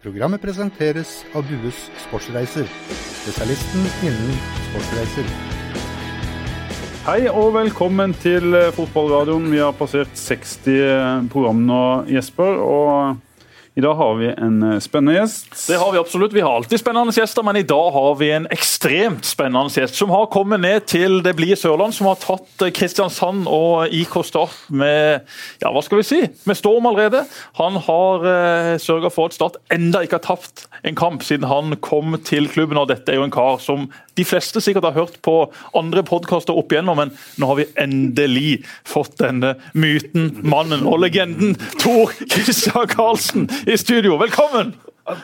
Programmet presenteres av Dues Sportsreiser, spesialisten innen sportsreiser. Hei og velkommen til fotballradioen. Vi har passert 60 program nå, Jesper. og i dag har vi en eh, spennende gjest. Det har vi absolutt. Vi har alltid spennende gjester, men i dag har vi en ekstremt spennende gjest. Som har kommet ned til det blide Sørland, som har tatt eh, Kristiansand og IK Start med ja, hva skal vi si, med storm allerede. Han har eh, sørga for at Start enda ikke har tapt en kamp siden han kom til klubben. og Dette er jo en kar som de fleste sikkert har hørt på andre podkaster opp igjennom, men nå har vi endelig fått denne myten, mannen og legenden Tor Christian Karlsen i studio. Velkommen!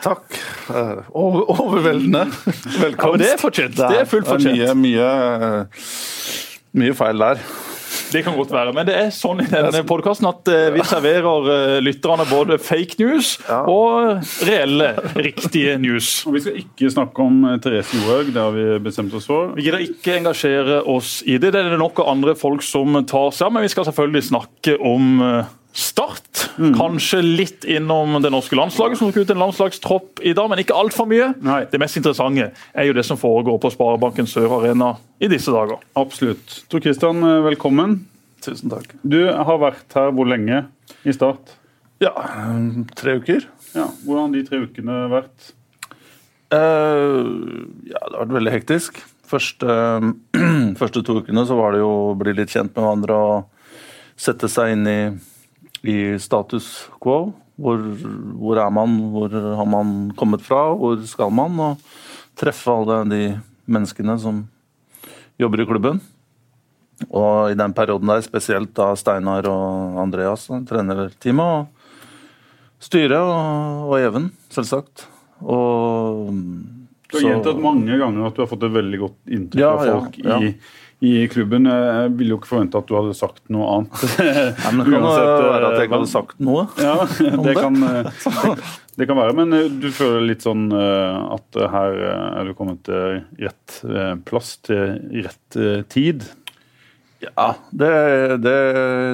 Takk. Eh, overveldende velkomst. Ja, det er fortjent. Det er fullt fortjent. Det er mye, mye, mye feil der. Det kan godt være, men det er sånn i denne podkasten at eh, vi serverer eh, lytterne både fake news og reelle, riktige news. Og Vi skal ikke snakke om Therese Johaug, det har vi bestemt oss for. Vi gidder ikke engasjere oss i det. Det er det nok av andre folk som tar seg av, men vi skal selvfølgelig snakke om Start. Mm. Kanskje litt innom det norske landslaget, som tok ut en landslagstropp i dag, men ikke altfor mye. Nei. Det mest interessante er jo det som foregår på Sparebanken Sør Arena i disse dager. Absolutt. Tor Kristian, eh, velkommen. Tusen takk. Du har vært her hvor lenge i Start? Ja, tre uker. Ja, Hvordan har de tre ukene vært? Uh, ja, det har vært veldig hektisk. Første, første to ukene så var det jo å bli litt kjent med hverandre og sette seg inn i i status quo. Hvor, hvor, er man, hvor har man kommet fra, hvor skal man? Og treffe alle de menneskene som jobber i klubben. Og i den perioden der, spesielt da Steinar og Andreas, trenerteamet. Og styret og, og Even, selvsagt. Og Du har gjentatt mange ganger at du har fått et veldig godt inntrykk ja, av folk ja, ja. i i klubben. Jeg ville jo ikke forvente at du hadde sagt noe annet. Nei, men det kan Uansett, være at jeg ikke hadde sagt noe ja, det, kan, det kan være. Men eh, du føler litt sånn eh, at her er du kommet til rett eh, plass til rett tid? Ja, det, det,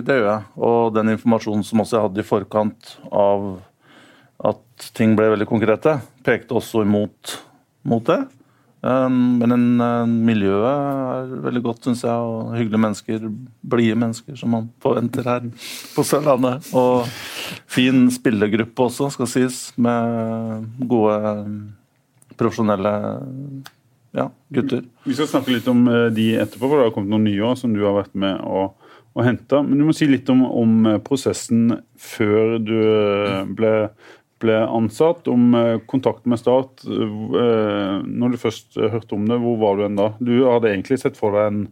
det gjør jeg. Og den informasjonen som også jeg hadde i forkant av at ting ble veldig konkrete, pekte også imot mot det. Um, men en, en miljøet er veldig godt, syns jeg. Og hyggelige mennesker. Blide mennesker, som man forventer her på Sørlandet. Og fin spillergruppe også, skal sies. Med gode, profesjonelle ja, gutter. Vi skal snakke litt om eh, de etterpå, for det har kommet noen nye år som du har vært med å, å hente. Men du må si litt om, om prosessen før du ble ble ansatt, om eh, kontakt med Start. Eh, når du først hørte om det, hvor var du enn da? Du hadde egentlig sett for deg en,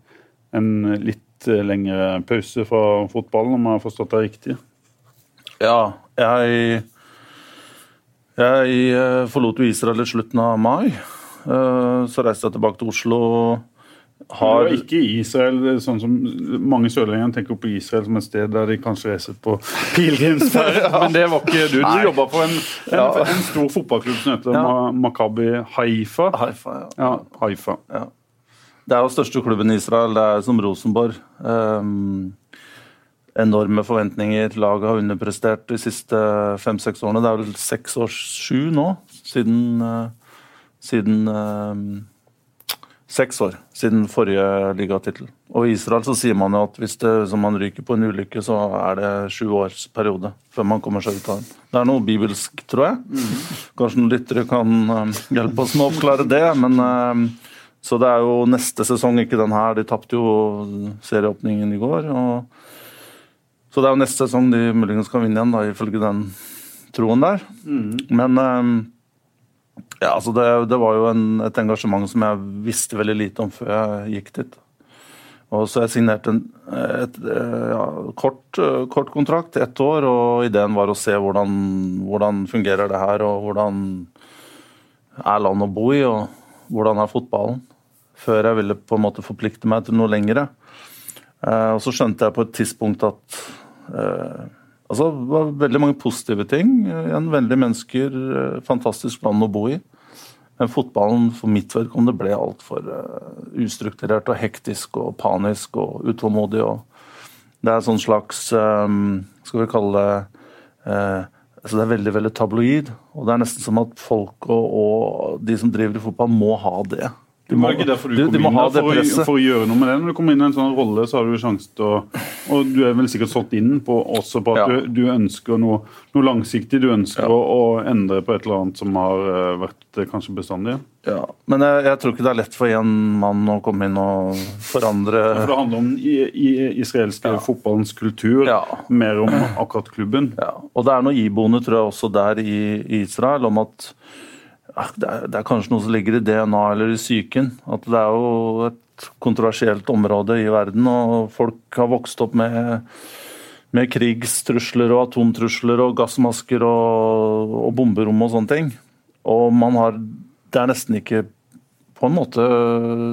en litt eh, lengre pause fra fotballen, om jeg har forstått det riktig? Ja, jeg, jeg forlot Israel i slutten av mai. Så reiste jeg tilbake til Oslo har ikke Israel sånn som Mange sørlendinger tenker på Israel som et sted der de kanskje reiser på pilegrimsferd, ja. men det var ikke du. Du jobba på en, en, ja. en, stor fotballklubb som heter ja. Makabi Haifa. Haifa, ja. Haifa. ja. Det er jo største klubben i Israel. Det er som Rosenborg. Um, enorme forventninger. Laget har underprestert de siste fem-seks årene. Det er vel seks år, sju nå, siden, uh, siden uh, Seks år siden forrige ligatittel. Og I Israel så sier man jo at hvis det, man ryker på en ulykke, så er det sju års periode før man kommer seg ut av den. Det er noe bibelsk, tror jeg. Mm. Kanskje noen lyttere kan um, hjelpe oss med å oppklare det. men um, Så det er jo neste sesong, ikke den her. De tapte jo serieåpningen i går. Så det er jo neste sesong de muligens kan vinne igjen, da, ifølge den troen der. Mm. Men um, ja, altså det, det var jo en, et engasjement som jeg visste veldig lite om før jeg gikk dit. Og så jeg signerte en et, ja, kort, kort, kontrakt, ett år, og ideen var å se hvordan, hvordan fungerer det her, og hvordan er landet å bo i, og hvordan er fotballen. Før jeg ville på en måte forplikte meg til noe lengre. Eh, og så skjønte jeg på et tidspunkt at eh, Altså, det var veldig mange positive ting. En veldig mennesker, eh, fantastisk land å bo i. Men fotballen for mitt vedkommende ble altfor uh, ustrukturert og hektisk og panisk og utålmodig. Og det er sånn slags um, Skal vi kalle det uh, altså det er veldig veldig tabloid. Og det er nesten som at folk og, og de som driver i fotball, må ha det. Det var ikke derfor du du kom må inn ha der, for, å, for å gjøre noe med det. Når du kommer inn i en sånn rolle, så har du sjanse til å Og du er vel sikkert solgt inn på, også på at Ja. du, du ønsker noe, noe langsiktig. Du ønsker å, å endre på et eller annet som har eh, vært eh, kanskje bestandig. Ja, Men jeg, jeg tror ikke det er lett for én mann å komme inn og forandre For det handler om i, i israelske fotballens kultur, Ja. mer om akkurat klubben. Ja, og det er noe iboende, tror jeg, også der i i Israel, om at ja, det, er, det er kanskje noe som ligger i DNA eller i psyken. At det er jo et kontroversielt område i verden, og folk har vokst opp med, med krigstrusler og atomtrusler og gassmasker og, og bomberom og sånne ting. Og man har Det er nesten ikke på en måte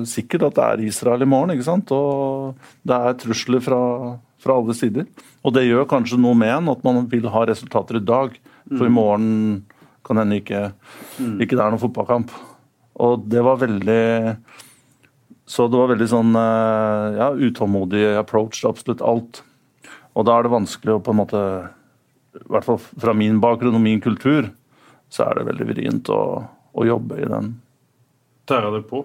sikkert at det er Israel i morgen, ikke sant? Og det er trusler fra, fra alle sider. Og det gjør kanskje noe med en at man vil ha resultater i dag. For i morgen kan hende ikke, ikke det er noen fotballkamp. Og det var veldig Så det var veldig sånn eh, ja, utålmodig approach til absolutt alt. Og da er det vanskelig å på en måte I hvert fall fra min bakgrunn og min kultur, så er det veldig vrient å, å jobbe i den Tæra det på?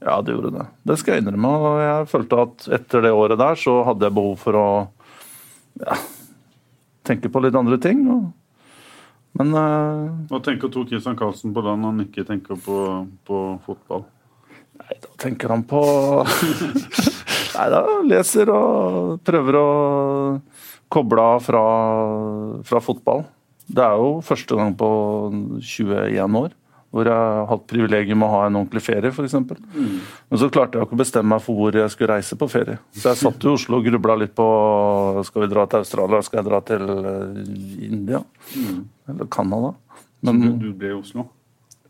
ja, det gjorde det. Det skal jeg innrømme. Og jeg følte at etter det året der så hadde jeg behov for å ja, tenke på litt andre ting. Og, men uh, Hva tenker Tor Christian Karlsen på da når han ikke tenker på, på fotball? nei, da tenker han på Nei, da leser og prøver å koble av fra, fra fotball. Det er jo første gang på 21 år hvor jeg har hatt privilegium å ha en ordentlig ferie, f.eks. Men så klarte jeg ikke å bestemme meg for hvor jeg skulle reise på ferie. Så jeg satt i Oslo og grubla litt på skal vi dra til Australia, skal jeg dra til India? India? Eller Canada? Men Du, du ble i Oslo.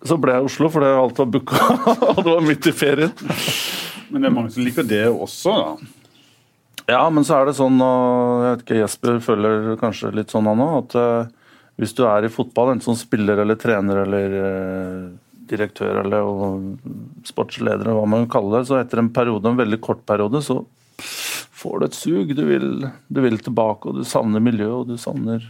så ble jeg i Oslo fordi alt var booka, og det var midt i ferien. Men det er mange som liker det også, da. Ja, men så er det sånn, og jeg vet ikke, Jesper føler kanskje litt sånn han òg, at eh, hvis du er i fotball, enten som spiller eller trener eller eh, direktør eller sportsleder, eller hva man vil kalle det, så etter en periode, en veldig kort periode, så får du et sug. Du vil, du vil tilbake, og du savner miljøet, og du savner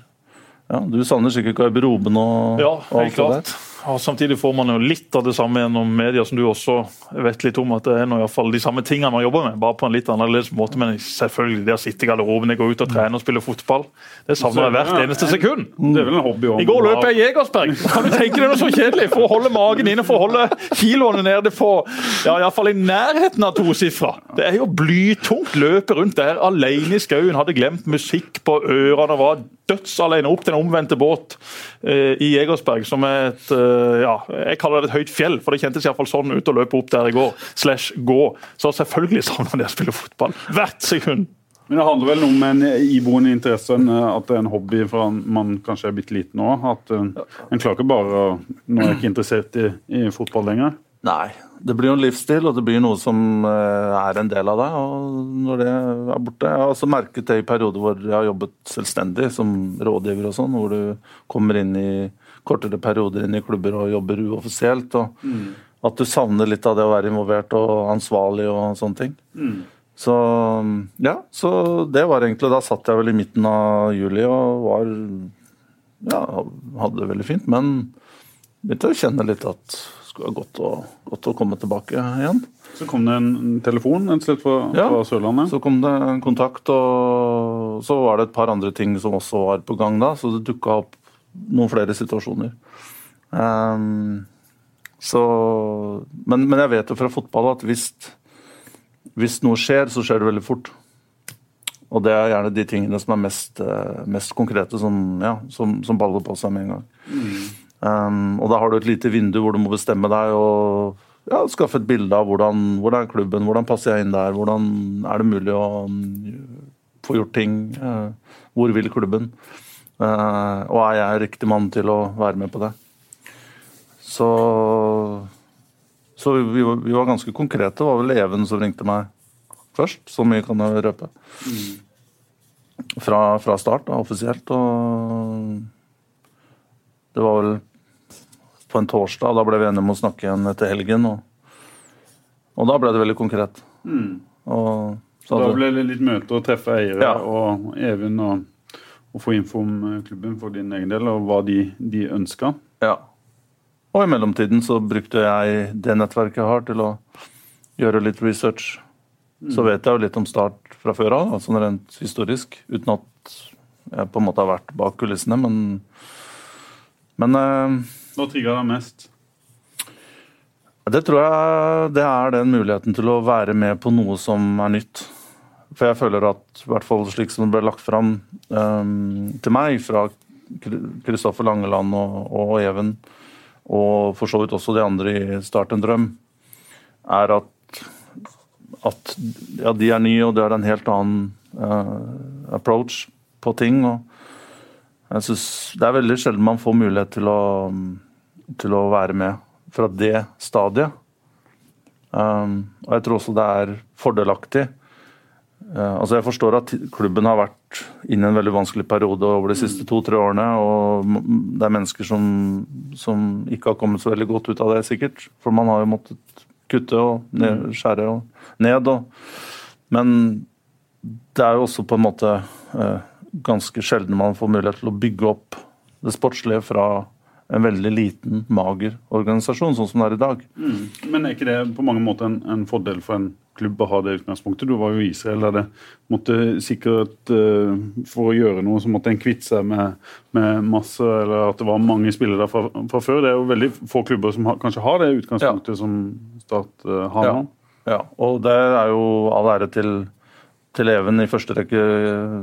ja, Du savner sikkert garderoben og, Ja, og alt det der. Og Samtidig får man jo litt av det samme gjennom media, som du også vet litt om. at Det er nå i hvert fall de samme tingene man jobber med, bare på en litt annerledes måte. Men selvfølgelig, det å sitte i garderoben, gå ut og trene og spille fotball, det savner jeg hvert eneste sekund. Det er vel en hobby også. I går løp jeg i Jegersberg. Kan du tenke deg noe så kjedelig? For å holde magen inne, for å holde kiloene nede på ja, i, hvert fall i nærheten av tosifra. Det er jo blytungt løpe rundt der alene i skauen. Hadde glemt musikk på ørene. var dødsalene opp til en omvendte båt eh, i Jegersberg, som er et eh, ja, Jeg kaller det et høyt fjell, for det kjentes iallfall sånn ut å løpe opp der i går. Slash gå. Så selvfølgelig savner de å spille fotball. Hvert sekund. Men det handler vel om en iboende interesse, eh, at det er en hobby fra man kanskje er bitte liten òg. At eh, en klarer ikke bare å Nå er jeg ikke interessert i, i fotball lenger. Nei. Det blir jo en livsstil, og det blir noe som eh, er en del av deg. og Når det er borte Jeg har også merket det i perioder hvor jeg har jobbet selvstendig som rådgiver og sånn, hvor du kommer inn i kortere perioder inn i klubber og jobber uoffisielt. og At du savner litt av det å være involvert og ansvarlig og sånne ting. Så ja, så det var egentlig Da satt jeg vel i midten av juli og var Ja, hadde det veldig fint, men begynte å kjenne litt at det skulle være godt å, godt å komme tilbake igjen. Så kom det en, en telefon en sted fra, Ja. fra Sørlandet. Så kom det en kontakt, og så var det et par andre ting som også var på gang da, så det dukka opp noen flere situasjoner. Um, så, men, men jeg vet jo fra fotball at hvis, hvis noe skjer, så skjer det veldig fort. Og det er gjerne de tingene som er mest, eh, mest konkrete, som, ja, som, som baller på seg med en gang. Um, og da har du et lite vindu hvor du må bestemme deg og ja, skaffe et bilde av hvordan, hvordan er klubben, hvordan passer jeg inn der, hvordan er det mulig å mm, få gjort ting, uh, hvor vil klubben, og er jeg riktig mann til å være med på det. Så, så vi, vi var ganske konkrete. Det var vel Even som ringte meg først, så mye kan jeg røpe. Fra, fra start, da, offisielt. Og det var vel på en torsdag. Da ble vi enige om å snakke igjen etter helgen. Og, og da ble det veldig konkret. Og, så Da ble det litt møte og treffe eiere Ja. og Even og, å få info om eh, klubben for din egen del, og hva de, de ønska. Ja. Og i mellomtiden så brukte jeg det nettverket jeg har, til å gjøre litt research. Så vet jeg jo litt om Start fra før av, altså rent historisk, uten at jeg på en måte har vært bak kulissene, men Men eh, Hva trigga deg mest? det tror jeg det er den muligheten til å være med på noe som er nytt. For jeg føler at, i hvert fall slik som det ble lagt fram um, til meg fra Kristoffer Langeland og, og Even, og for så vidt også de andre i Start en drøm, er at, at ja, de er nye, og det er en helt annen uh, approach på ting. og jeg synes Det er veldig sjelden man får mulighet til å, til å være med fra det stadiet. Um, og jeg tror også det er fordelaktig. Uh, altså Jeg forstår at klubben har vært inne i en veldig vanskelig periode over de siste to-tre årene. Og det er mennesker som, som, ikke har kommet så veldig godt ut av det, sikkert. For man har jo måttet kutte og ned, skjære og ned. Og, men det er jo også på en måte uh, ganske sjelden man får mulighet til å bygge opp det sportslige fra en veldig liten, mager organisasjon, sånn som det er i dag. Mm. Men er ikke det på mange måter en, en, fordel for en klubb å ha det utgangspunktet? Du var jo i Israel der det måtte sikkert uh, For å gjøre noe så måtte en kvitte seg med, med, masse Eller at det var mange spillere der fra, fra, før. Det er jo veldig få klubber som har, kanskje har det utgangspunktet ja. som Start uh, har ja. nå. Ja, og det er jo all ære til, til Even i første rekke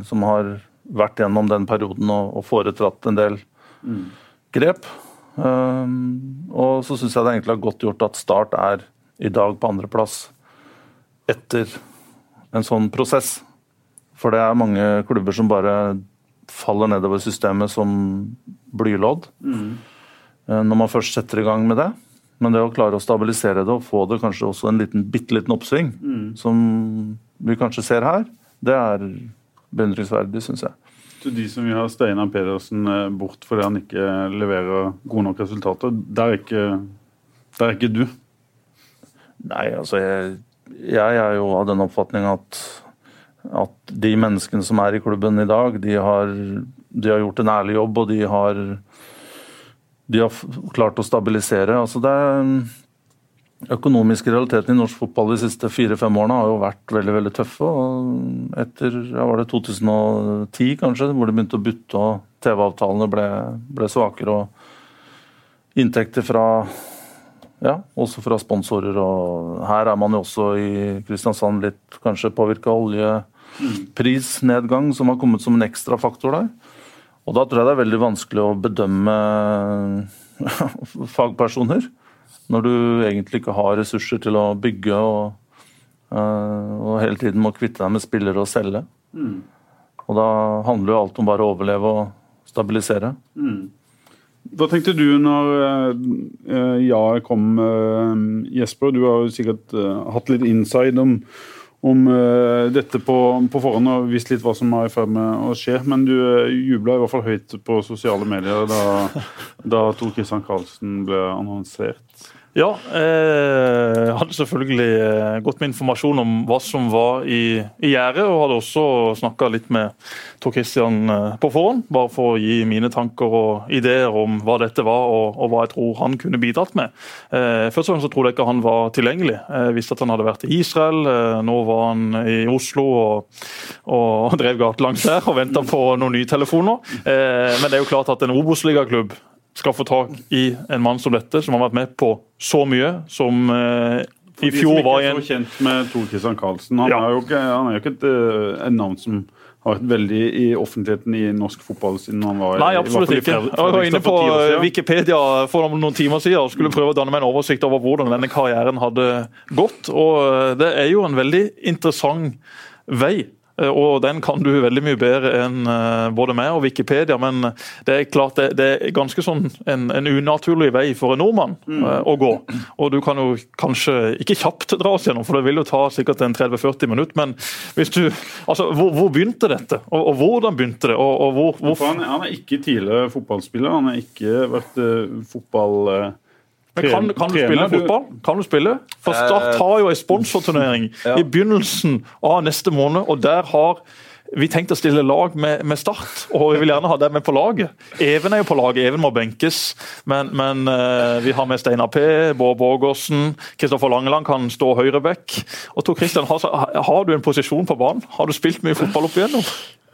som har vært gjennom den perioden og, og foretratt en del mm grep. Um, og så syns jeg det egentlig har godt gjort at Start er i dag på andreplass etter en sånn prosess. For det er mange klubber som bare faller nedover systemet som blylodd. Mm. Når man først setter i gang med det. Men det å klare å stabilisere det og få det kanskje også en liten, bitte liten oppsving, mm. som vi kanskje ser her, det er beundringsverdig, syns jeg til de som vil ha Steinar Pedersen eh, bort fordi han ikke leverer gode nok resultater, der er ikke, der er ikke du? Nei, altså jeg, jeg, er jo av den oppfatning at, at de menneskene som er i klubben i dag, de har, de har gjort en ærlig jobb, og de har, de har klart å stabilisere. Altså det økonomiske realiteten i norsk fotball de siste fire-fem årene har jo vært veldig veldig tøffe. og Etter ja, var det 2010 kanskje, hvor det begynte å butte og TV-avtalene ble, ble, svakere. og Inntekter fra ja, også fra sponsorer. og Her er man jo også i Kristiansand litt kanskje påvirka av oljeprisnedgang, som har kommet som en ekstra faktor der. Og Da tror jeg det er veldig vanskelig å bedømme fagpersoner når du egentlig ikke har ressurser til å bygge og, uh, og hele tiden må kvitte deg med spillere og selge. Mm. Og da handler jo alt om bare å overleve og stabilisere. Mm. Hva tenkte du når uh, ja kom, uh, Jesper? Du har jo sikkert hatt litt inside om om uh, dette på, på, forhånd og visst litt hva som er i ferd med å skje. Men du uh, jubla i hvert fall høyt på sosiale medier da, da Tor Christian Karlsen ble annonsert. Ja, jeg eh, hadde selvfølgelig eh, gått med informasjon om hva som var i, i gjerdet. Og hadde også snakka litt med Tor Christian eh, på forhånd, bare for å gi mine tanker og ideer om hva dette var og, og hva jeg tror han kunne bidratt med. Først og fremst så trodde jeg ikke han var tilgjengelig. Jeg visste at han hadde vært i Israel. Nå var han i Oslo og, og drev gatelangs der og venta på noen nye telefoner. Men det er jo klart at en Obos-ligaklubb skal få tak i en mann som dette, som har vært med på så mye, som eh, i fjor var en de som ikke er så kjent med Tor Christian Karlsen, han, ja. er jo ikke, han er jo ikke et, eh, et navn som har vært veldig i offentligheten i norsk fotball siden han var Nei, absolutt ikke. Jeg var inne på Wikipedia for noen timer siden og skulle prøve å danne meg en oversikt over hvordan denne karrieren hadde gått. og eh, Det er jo en veldig interessant vei Eh, og den kan du veldig mye bedre enn eh, både meg og Wikipedia, men det er klart det, det er ganske sånn en, en, unaturlig vei for en nordmann mm. Eh, å gå. Og du kan jo kanskje ikke kjapt dra oss gjennom, for det vil jo ta sikkert en 30-40 minutter, men hvis du Altså, hvor, hvor begynte dette? Og, og, hvordan begynte det? Og, og hvor, hvor... Han, han, er ikke tidligere fotballspiller, han har ikke vært uh, fotball... Uh men kan, kan, du spille fotball? Kan du spille? For Start har jo en sponsorturnering i begynnelsen av neste måned, og der har vi tenkte å stille lag med, med, Start, og vi vil gjerne ha deg med på laget. Even er jo på laget, Even må benkes, men, men uh, vi har med Steinar P, Bård Borgersen, Kristoffer Langeland kan stå høyreback. Og Tor Christian, har, har, du en posisjon på banen? Har du spilt mye fotball opp igjennom?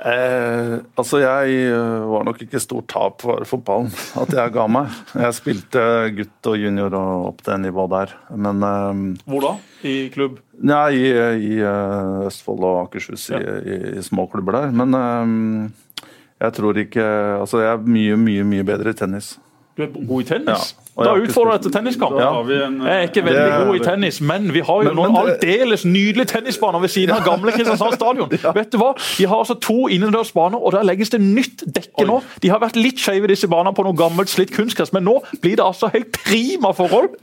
Eh, altså, jeg eh, var nok ikke stort tap for fotballen at jeg ga meg. Jeg spilte gutt og junior og opp det nivået der, men eh, Hvor da? I klubb? Nei, i, i uh, Østfold og Akershus, ja. i, i, i små klubber der. Men eh, jeg tror ikke Altså, jeg er mye, mye, mye bedre i tennis. Du er god i tennis? Ja. Da utfordrer jeg til tenniskamp. Ja. Jeg er ikke veldig god i tennis, men vi har jo men, noen aldeles nydelige tennisbaner ved siden av gamle Kristiansand stadion. Ja. Vet du hva? De har altså to innendørsbaner, og der legges det nytt dekke nå. De har vært litt skeive, disse banene, på noe gammelt slitt kunstgress, men nå blir det altså helt prima forhold.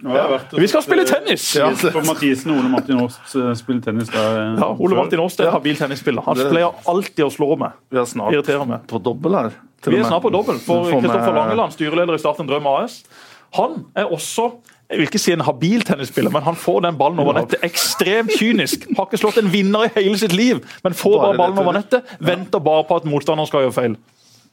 Vi skal spille tennis! Ja. For Mathisen og Ole Martin Aast eh, spiller tennis der. Eh, ja, Ole Martin Aast er habil tennisspiller. Han pleier alltid å slå meg. Vi er snart på dobbel her. Vi er snart på dobbel for Kristoffer Langeland, styreleder i Start en drøm AS. Han er også jeg vil ikke si en habil tennisspiller, men han får den ballen over nettet ekstremt kynisk. Har ikke slått en vinner i hele sitt liv, men får bare ballen over nettet. Venter bare på at motstanderen skal gjøre feil.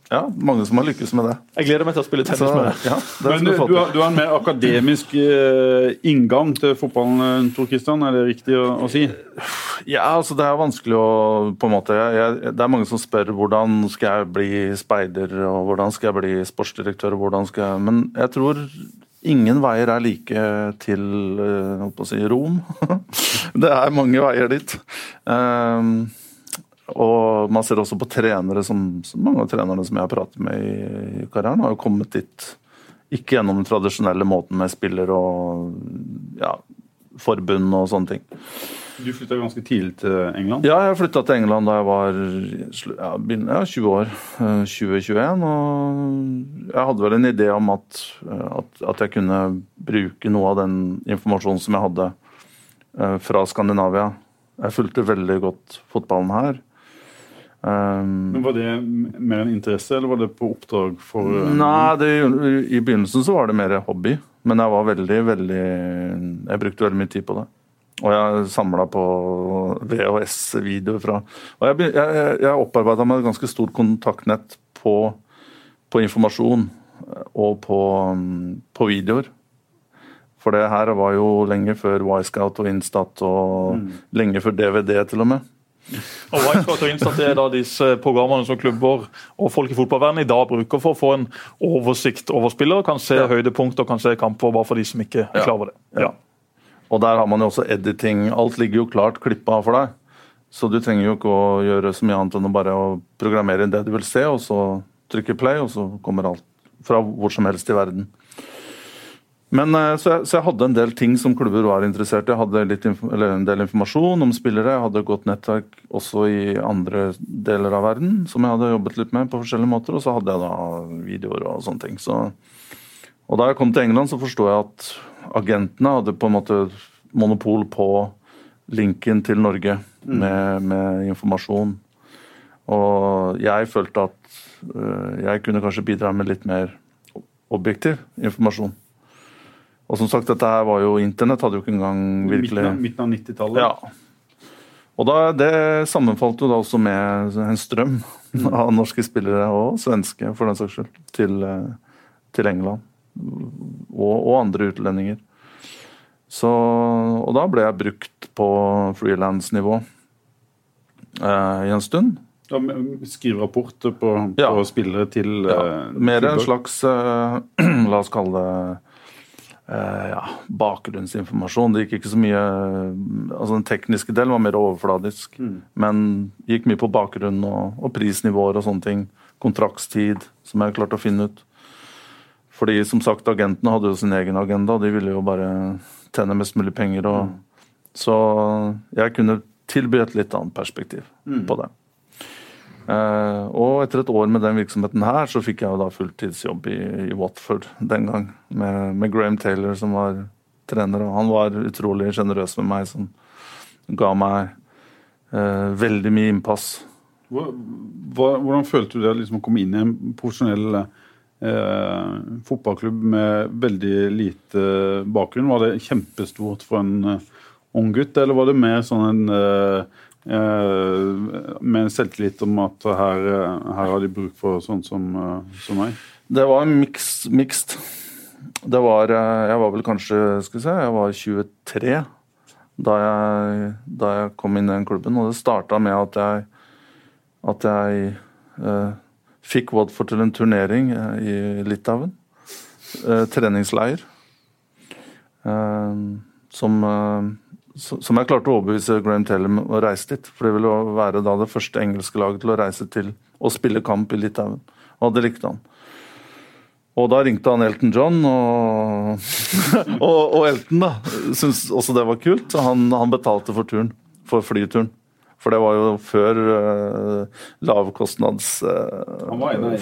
Ja, mange som har lykkes med det. Jeg gleder meg til å spille tennis Så, med deg. Ja, Men du, du, har, du, har, en mer akademisk uh, inngang til fotballen, eh, Tor Kristian, er det riktig å, å, si? Ja, altså det er vanskelig å på en måte, jeg, jeg, Det er mange som spør hvordan skal jeg bli speider, og hvordan skal jeg bli sportsdirektør, og hvordan skal jeg Men jeg tror ingen veier er like til å si, Rom. det er mange veier dit. Um, og man ser også på trenere som, mange av trenerne som jeg har pratet med i, i karrieren, har jo kommet dit ikke gjennom den tradisjonelle måten med spiller og ja, forbund og sånne ting. Du flytta ganske tidlig til England? Ja, jeg flytta til England da jeg var ja, ja, 20 år. 2021. Eh, og jeg hadde vel en idé om at, at, at, jeg kunne bruke noe av den informasjonen som jeg hadde eh, fra Skandinavia. Jeg fulgte veldig godt fotballen her. Um, Men Var det mer en interesse, eller var det på oppdrag for uh, Nei, det, i begynnelsen så var det mer hobby. Men jeg var veldig, veldig Jeg brukte veldig mye tid på det. Og jeg samla på VHS-videoer fra Og jeg, jeg, jeg opparbeida meg et ganske stort kontaktnett på, på informasjon og på, på, videoer. For det her var jo lenge før Wisecout og Instat, og mm. lenge før DVD til og med. Og Whitespot og Instat er da disse programmene som klubber og folk i fotballverdenen i dag bruker for å få en oversikt over spillere. Kan se ja. og kan se kamper, bare for de som ikke er klar over det. Ja. Og der har man jo også editing. Alt ligger jo klart klippa for deg. Så du trenger jo ikke å gjøre så mye annet enn å bare programmere det du vil se, og så trykke play, og så kommer alt fra hvor som helst i verden. Men, eh, så jeg, så, jeg, hadde en del ting som klubber var interessert i. Jeg hadde litt, en del informasjon om spillere. Jeg hadde godt nettverk også i andre deler av verden som jeg hadde jobbet litt med på forskjellige måter. Og så hadde jeg da videoer og sånne ting. Så, og da jeg kom til England, så forsto jeg at agentene hadde på en måte monopol på linken til Norge mm. med, med informasjon. Og jeg følte at uh, jeg kunne kanskje bidra med litt mer objektiv informasjon. Og som sagt, dette her var jo Internett hadde jo ikke engang virkelig Midten av 90-tallet. Ja. Og da, Det sammenfalt jo da også med en strøm mm. av norske spillere, og svenske for den saks skyld, til, eh, til England. Og, og, andre utlendinger. Så, og da ble jeg brukt på frilansnivå eh, i en stund. Ja, Skrive rapporter på, på ja. spillere til. Eh, Mer en slags eh, La oss kalle det ja, bakgrunnsinformasjon. Det gikk ikke så mye altså Den tekniske delen var mer overfladisk. Mm. Men gikk mye på bakgrunn og, og, prisnivåer og sånne ting. Kontraktstid, som jeg klarte å finne ut. Fordi som sagt, agentene hadde jo sin egen agenda. De ville jo bare tjene mest mulig penger. Og, mm. Så jeg kunne tilby et litt annet perspektiv mm. på det. Uh, og etter et år med den virksomheten her, så fikk jeg jo da fulltidsjobb i, i Watford den gang. Med, med, Graham Taylor som var trener, og han var utrolig sjenerøs med meg. Som ga meg eh, veldig mye innpass. Hvordan følte du det liksom, å komme inn i en profesjonell eh, fotballklubb med veldig lite bakgrunn? Var det kjempestort for en ung gutt, eller var det mer sånn en eh, med selvtillit om at her, her har de bruk for sånn som, eh, som meg? Det var mixed. Det var Jeg var vel kanskje skal vi se, jeg var 23 da jeg, da jeg kom inn i den klubben. Og det starta med at jeg, at jeg eh, fikk Watford til en turnering i Litauen. Eh, treningsleir. Eh, som, eh, som jeg klarte å overbevise Graham Taylor om å reise dit. For det ville være da det første engelske laget til å reise til og spille kamp i Litauen. Og det likte han. Og da ringte han Elton John, og, og, og Elton da, syntes også det var kult. Så han, han betalte for turen, for flyturen. For det var jo før uh, lavkostnads uh, Han var av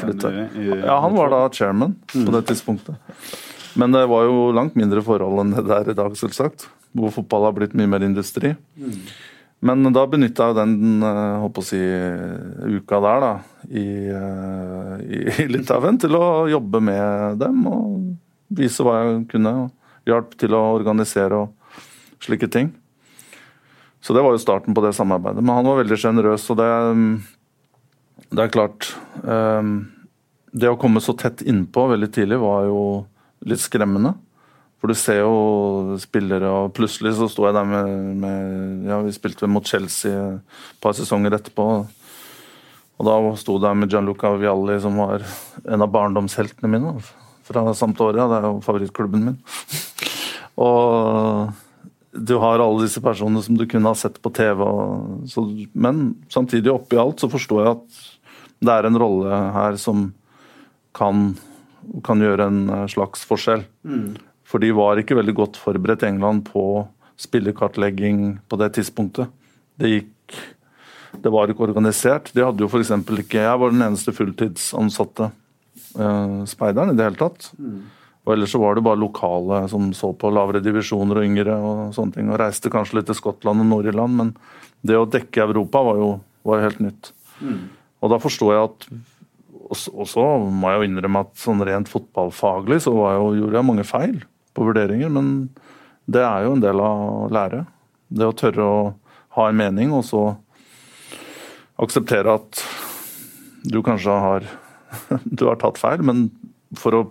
Ja, han var da chairman mm. på det tidspunktet. Men det var jo langt mindre forhold enn det der i dag, selvsagt. Hvor fotball har blitt mye mer industri. Men da benytta jeg den håper eh, å si, uka der da, i, eh, i Litauen til å jobbe med dem og vise hva jeg kunne. Hjalp til å organisere og slike ting. Så det var jo starten på det samarbeidet. Men han var veldig sjenerøs, og det, det, er klart um, Det å komme så tett innpå veldig tidlig var jo litt skremmende. For du ser jo spillere, og plutselig så sto jeg der med, med Ja, vi spilte mot Chelsea et par sesonger etterpå. Og da sto jeg der med Gianluca Vialli, som var en av barndomsheltene mine fra Sampdoria. Det er jo favorittklubben min. og du har alle disse personene som du kunne ha sett på TV. Og, så, men samtidig, oppi alt, så forstår jeg at det er en rolle her som kan, kan gjøre en slags forskjell. Mm. For de var ikke veldig godt forberedt England på spillerkartlegging på det tidspunktet. Det gikk Det var ikke organisert. De hadde jo f.eks. ikke Jeg var den eneste fulltidsansatte uh, speideren i det hele tatt. Og ellers så var det bare lokale som så på lavere divisjoner og yngre og sånne ting. Og reiste kanskje litt til Skottland og Nord-Irland, men det å dekke Europa var jo var helt nytt. Mm. Og da forstår jeg at Og så må jeg jo innrømme at sånn rent fotballfaglig så jo, gjorde jeg mange feil på vurderinger, men det er jo en del av å lære. Det å tørre å ha en mening, og så akseptere at du kanskje har du har tatt feil, men for å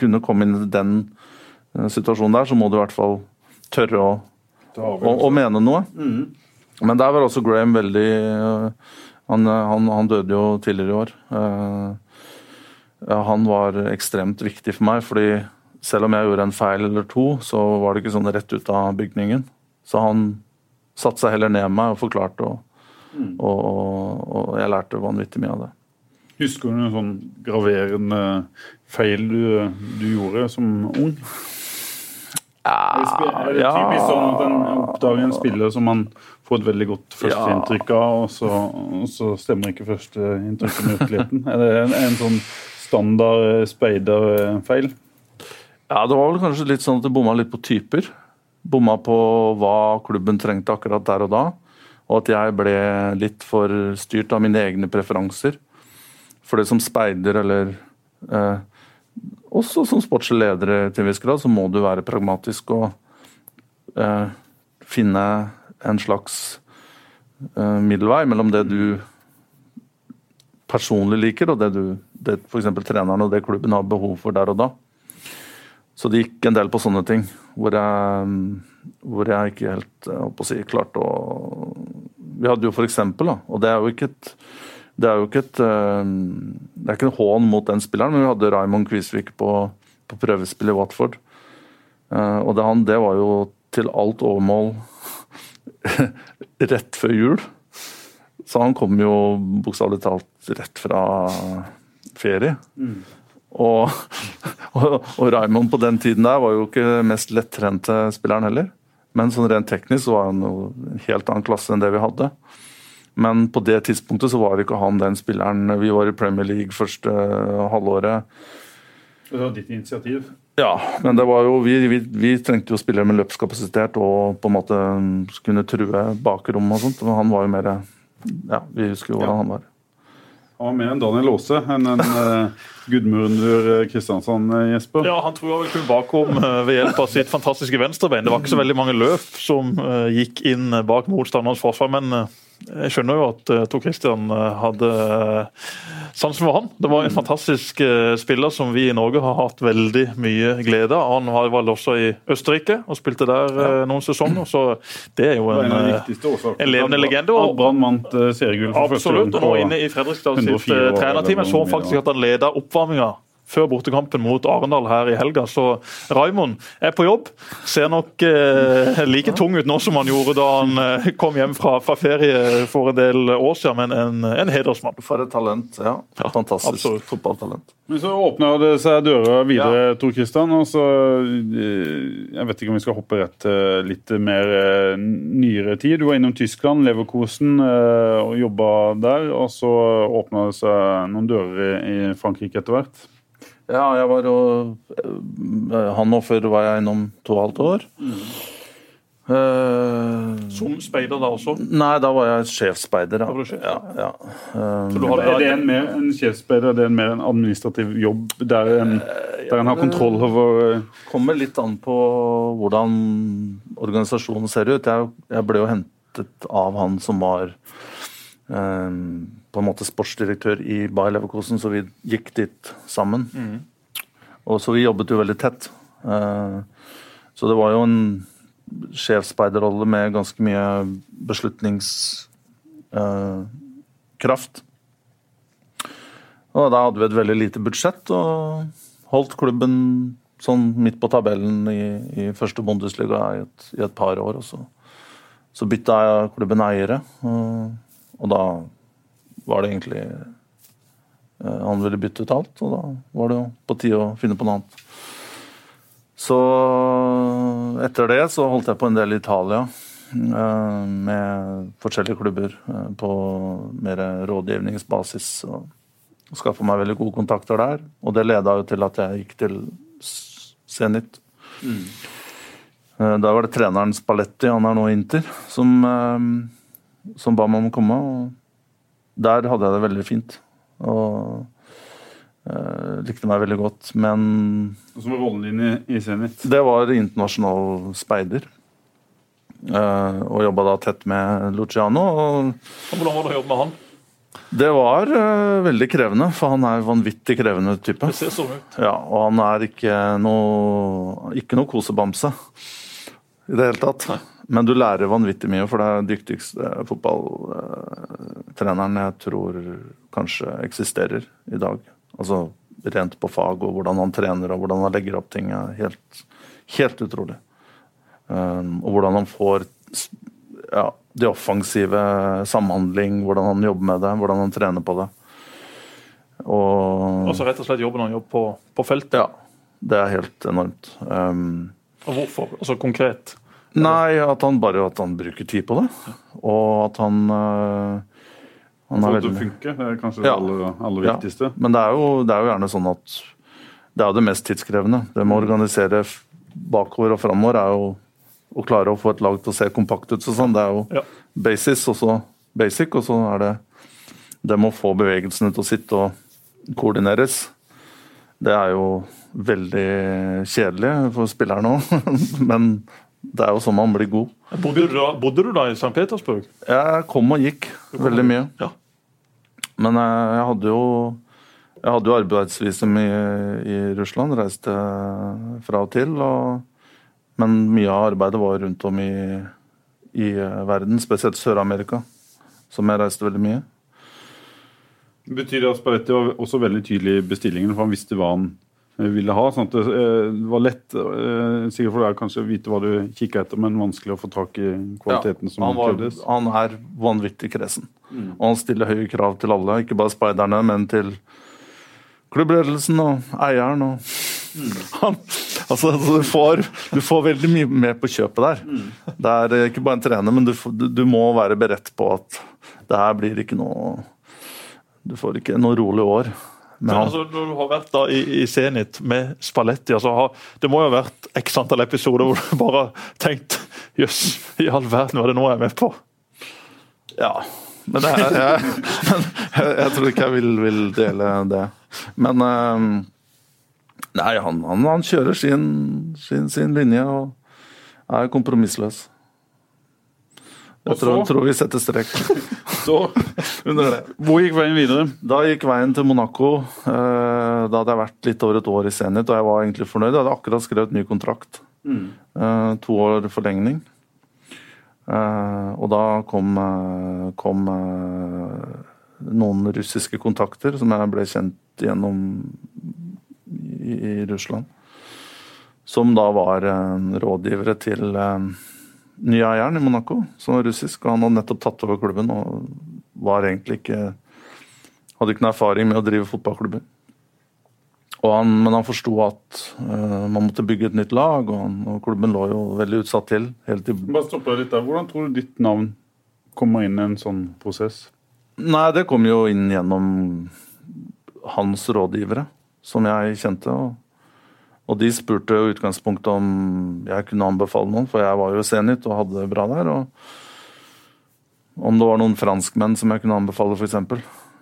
kunne komme inn i den eh, situasjonen der, så må du i hvert fall tørre å, å, å mene noe. Mm. Men der var også Graham veldig eh, han, han, han, døde jo tidligere i år. Han var ekstremt viktig for meg, fordi selv om jeg gjorde en feil eller to, så var det ikke sånn rett ut av bygningen. Så han satte seg heller ned med meg og forklarte, og, mm. og, og, jeg lærte vanvittig mye av det. Husker du noen sånn graverende feil du, du gjorde som ung? Ja, er det typisk sånn at en oppdager en spiller som man får et veldig godt førsteinntrykk av, og så, og så stemmer ikke førsteinntrykket med virkeligheten? Er det en, en sånn standard speiderfeil? Ja, Det var vel kanskje litt sånn at det bomma litt på typer. Bomma på hva klubben trengte akkurat der og da. Og at jeg ble litt for styrt av mine egne preferanser. For det som speider, eller eh, også som sportslig leder til en viss grad, så må du være pragmatisk og eh, finne en slags eh, middelvei mellom det du personlig liker, og det du det f.eks. treneren og det klubben har behov for der og da. Så det gikk en del på sånne ting hvor jeg, hvor jeg ikke helt å si, klarte å Vi hadde jo for eksempel, og det er jo ikke et det er jo ikke et eh, det er ikke en hån mot den spilleren, men vi hadde Raymond Kvisvik på, på prøvespill i Watford. Eh, og det, han, det var jo til alt overmål rett før jul. Så han kom jo bokstavelig talt rett fra ferie. Mm. Og, og, og Raymond på den tiden der var jo ikke mest lettrente spilleren heller. Men sånn rent teknisk så var han jo en helt annen klasse enn det vi hadde. Men på det tidspunktet så var ikke han den spilleren. Vi var i Premier League første halvåret. Det var ditt initiativ? Ja, men det var jo, vi, vi, vi trengte jo spillere med løpskapasitet og på en måte kunne true bakrommet og sånt. Men han var jo mer Ja, vi husker jo hvordan ja. han var. Var mer enn Daniel Aase enn en uh, Gudmundur Kristiansand, eh, Jesper. Ja, han tror jeg vel kun bakom uh, ved hjelp av sitt fantastiske venstrebein. Det var ikke så veldig mange løp som uh, gikk inn bak motstanderens forsvar, men uh, jeg skjønner jo at uh, Tor Christian uh, hadde uh, sansen for han. Det var en fantastisk spiller som vi i Norge har hatt veldig mye glede av. Han var vel også i Østerrike og spilte der noen sesonger, så det er jo en, en levende legende. Og Brann vant seriegull for. Absolutt. Og inne i Fredrikstad sitt trenerteam så han faktisk at han leda oppvarminga før bortekampen mot Arendal her i helga. Så Raimond er på jobb. Ser nok eh, like tung ut nå som han gjorde da han eh, kom hjem fra, fra, ferie for en del år siden, men en, en hedersmann. For et talent. Ja. Fantastisk absolutt. fotballtalent. Men så åpna det seg dører videre, ja. Tor Kristian. og så, eh, Jeg vet ikke om vi skal hoppe rett til litt mer eh, nyere tid. Du var innom Tyskland, Leverkosen, eh, og jobba der. Og så åpna det seg noen dører i Frankrike etter hvert. Ja, jeg var og eh, før var jeg innom to og halvt år. Mm. Uh, Som speider da også? Nei, da var jeg sjefsspeider. Ja. Ja, ja. Um, er det en, mer, en sjefsspeider det er en mer en administrativ jobb der en, der en har kontroll over Kommer litt an på hvordan organisasjonen ser ut. Jeg, jeg ble jo hentet av han som var um, på en måte sportsdirektør i Bayer Leverkosen, så vi gikk dit sammen. Mm. Og Så vi jobbet jo veldig tett. Uh, så det var jo en sjefsspeiderrolle med ganske mye beslutningskraft. Og da hadde vi et veldig lite budsjett og holdt klubben sånn midt på tabellen i, i første Bundesliga i et, i et, par år. Og så, så bytta klubben eiere, og, og da var det egentlig eh, Han ville bytte ut alt, og da var det jo på tide å finne på noe annet. Så etter det så holdt jeg på en del i Italia. Eh, med forskjellige klubber eh, på mer rådgivningsbasis. og Skaffa meg veldig gode kontakter der. Og det leda jo til at jeg gikk til Zenit. Mm. Da var det treneren Spalletti, han er nå Inter, som, som ba meg om å komme. og der hadde jeg det veldig fint. Og uh, likte meg veldig godt, men Hvordan var rollen din i, i Zenit? Det var internasjonal speider. Uh, og jobba da tett med Luciano. Og, Hvordan var det å jobbe med han? Det var uh, veldig krevende, for han er vanvittig krevende type. Det ser sånn ut. Ja, Og han er ikke noe, ikke noe kosebamse i det hele tatt. Nei. Men du lærer vanvittig mye, for det er den dyktigste fotballtreneren jeg tror kanskje eksisterer i dag. Altså rent på fag og hvordan han trener og hvordan han legger opp ting. er Helt, helt utrolig. Um, og hvordan han får ja, det offensive samhandling, hvordan han jobber med det, hvordan han trener på det. Og, og så rett og slett jobben han jobber på, på feltet? Ja, det er helt enormt. Um, og hvorfor? Altså konkret? Nei, at han bare at han bruker tid på det. Og at han uh, han Få det til funke, det er kanskje ja. det aller, aller viktigste. Ja. Men det er, jo, det er, jo, gjerne sånn at det er jo det mest tidskrevende. Det med å organisere bakover og framover er jo å klare å få et lag til å se kompakt ut. sånn. Det er jo ja. basis, og så basic, og så er det det med å få bevegelsene til å sitte og koordineres. Det er jo veldig kjedelig for spillerne òg, men det er jo sånn man blir god. Bodde du da, bodde du da i St. Petersburg? Jeg kom og gikk veldig mye. Ja. Men jeg, jeg, hadde jo jeg hadde jo arbeidsvisum i, i, Russland, reiste fra og til. Og, men mye av arbeidet var rundt om i, i verden, spesielt Sør-Amerika, som jeg reiste veldig mye. Betyr det at Sparetti var også veldig tydelig i bestillingen, for han visste hva han ville ha. sånn at Det eh, var lett eh, sikkert for deg kanskje å vite hva du kikka etter, men vanskelig å få tak i kvaliteten ja, som han var, krevdes. Han er vanvittig kresen. Mm. Og han stiller høye krav til alle, ikke bare speiderne, men til klubbledelsen og eieren. og mm. han, altså, du, får, du, får, veldig mye med på kjøpet der. Mm. Det er eh, ikke bare en trener, men du, du, må være beredt på at det her blir ikke noe Du får ikke noe rolig år. Men altså, Når du har vært da i, i Zenit med Spalletti altså, har, Det må jo ha vært x antall episoder hvor du bare har tenkt Jøss, i all verden, hva er det nå jeg er med på? Ja. Men jeg, jeg, jeg, jeg tror ikke jeg vil, vil, dele det. Men um, Nei, han, han, han kjører sin, sin, sin, linje og er kompromissløs. Jeg tror, tror vi setter strek Så, under det. hvor gikk veien videre? Da gikk veien til Monaco. Eh, Da hadde jeg vært litt over et år i Zenit, og jeg var egentlig fornøyd. Jeg hadde akkurat skrevet ny kontrakt. Mm. To år forlengning. Eh, Og da kom, eh, kom eh, noen russiske kontakter som jeg ble kjent gjennom i, i Russland. Som da var eh, rådgivere til eh, nye eieren i Monaco, som var russisk. Og han hadde nettopp tatt over klubben og var egentlig ikke Hadde ikke noe erfaring med å drive fotballklubber. Og han, men han forsto at uh, man måtte bygge et nytt lag, og, han, og klubben lå jo veldig utsatt til. helt til Bare stopp deg litt der. Hvordan tror du ditt navn kommer inn i en sånn prosess? Nei, det kom jo inn gjennom hans rådgivere, som jeg kjente. Og, og de spurte i utgangspunktet om jeg kunne anbefale noen, for jeg var jo senit og hadde det bra der. Og om det var noen franskmenn som jeg kunne anbefale, f.eks.,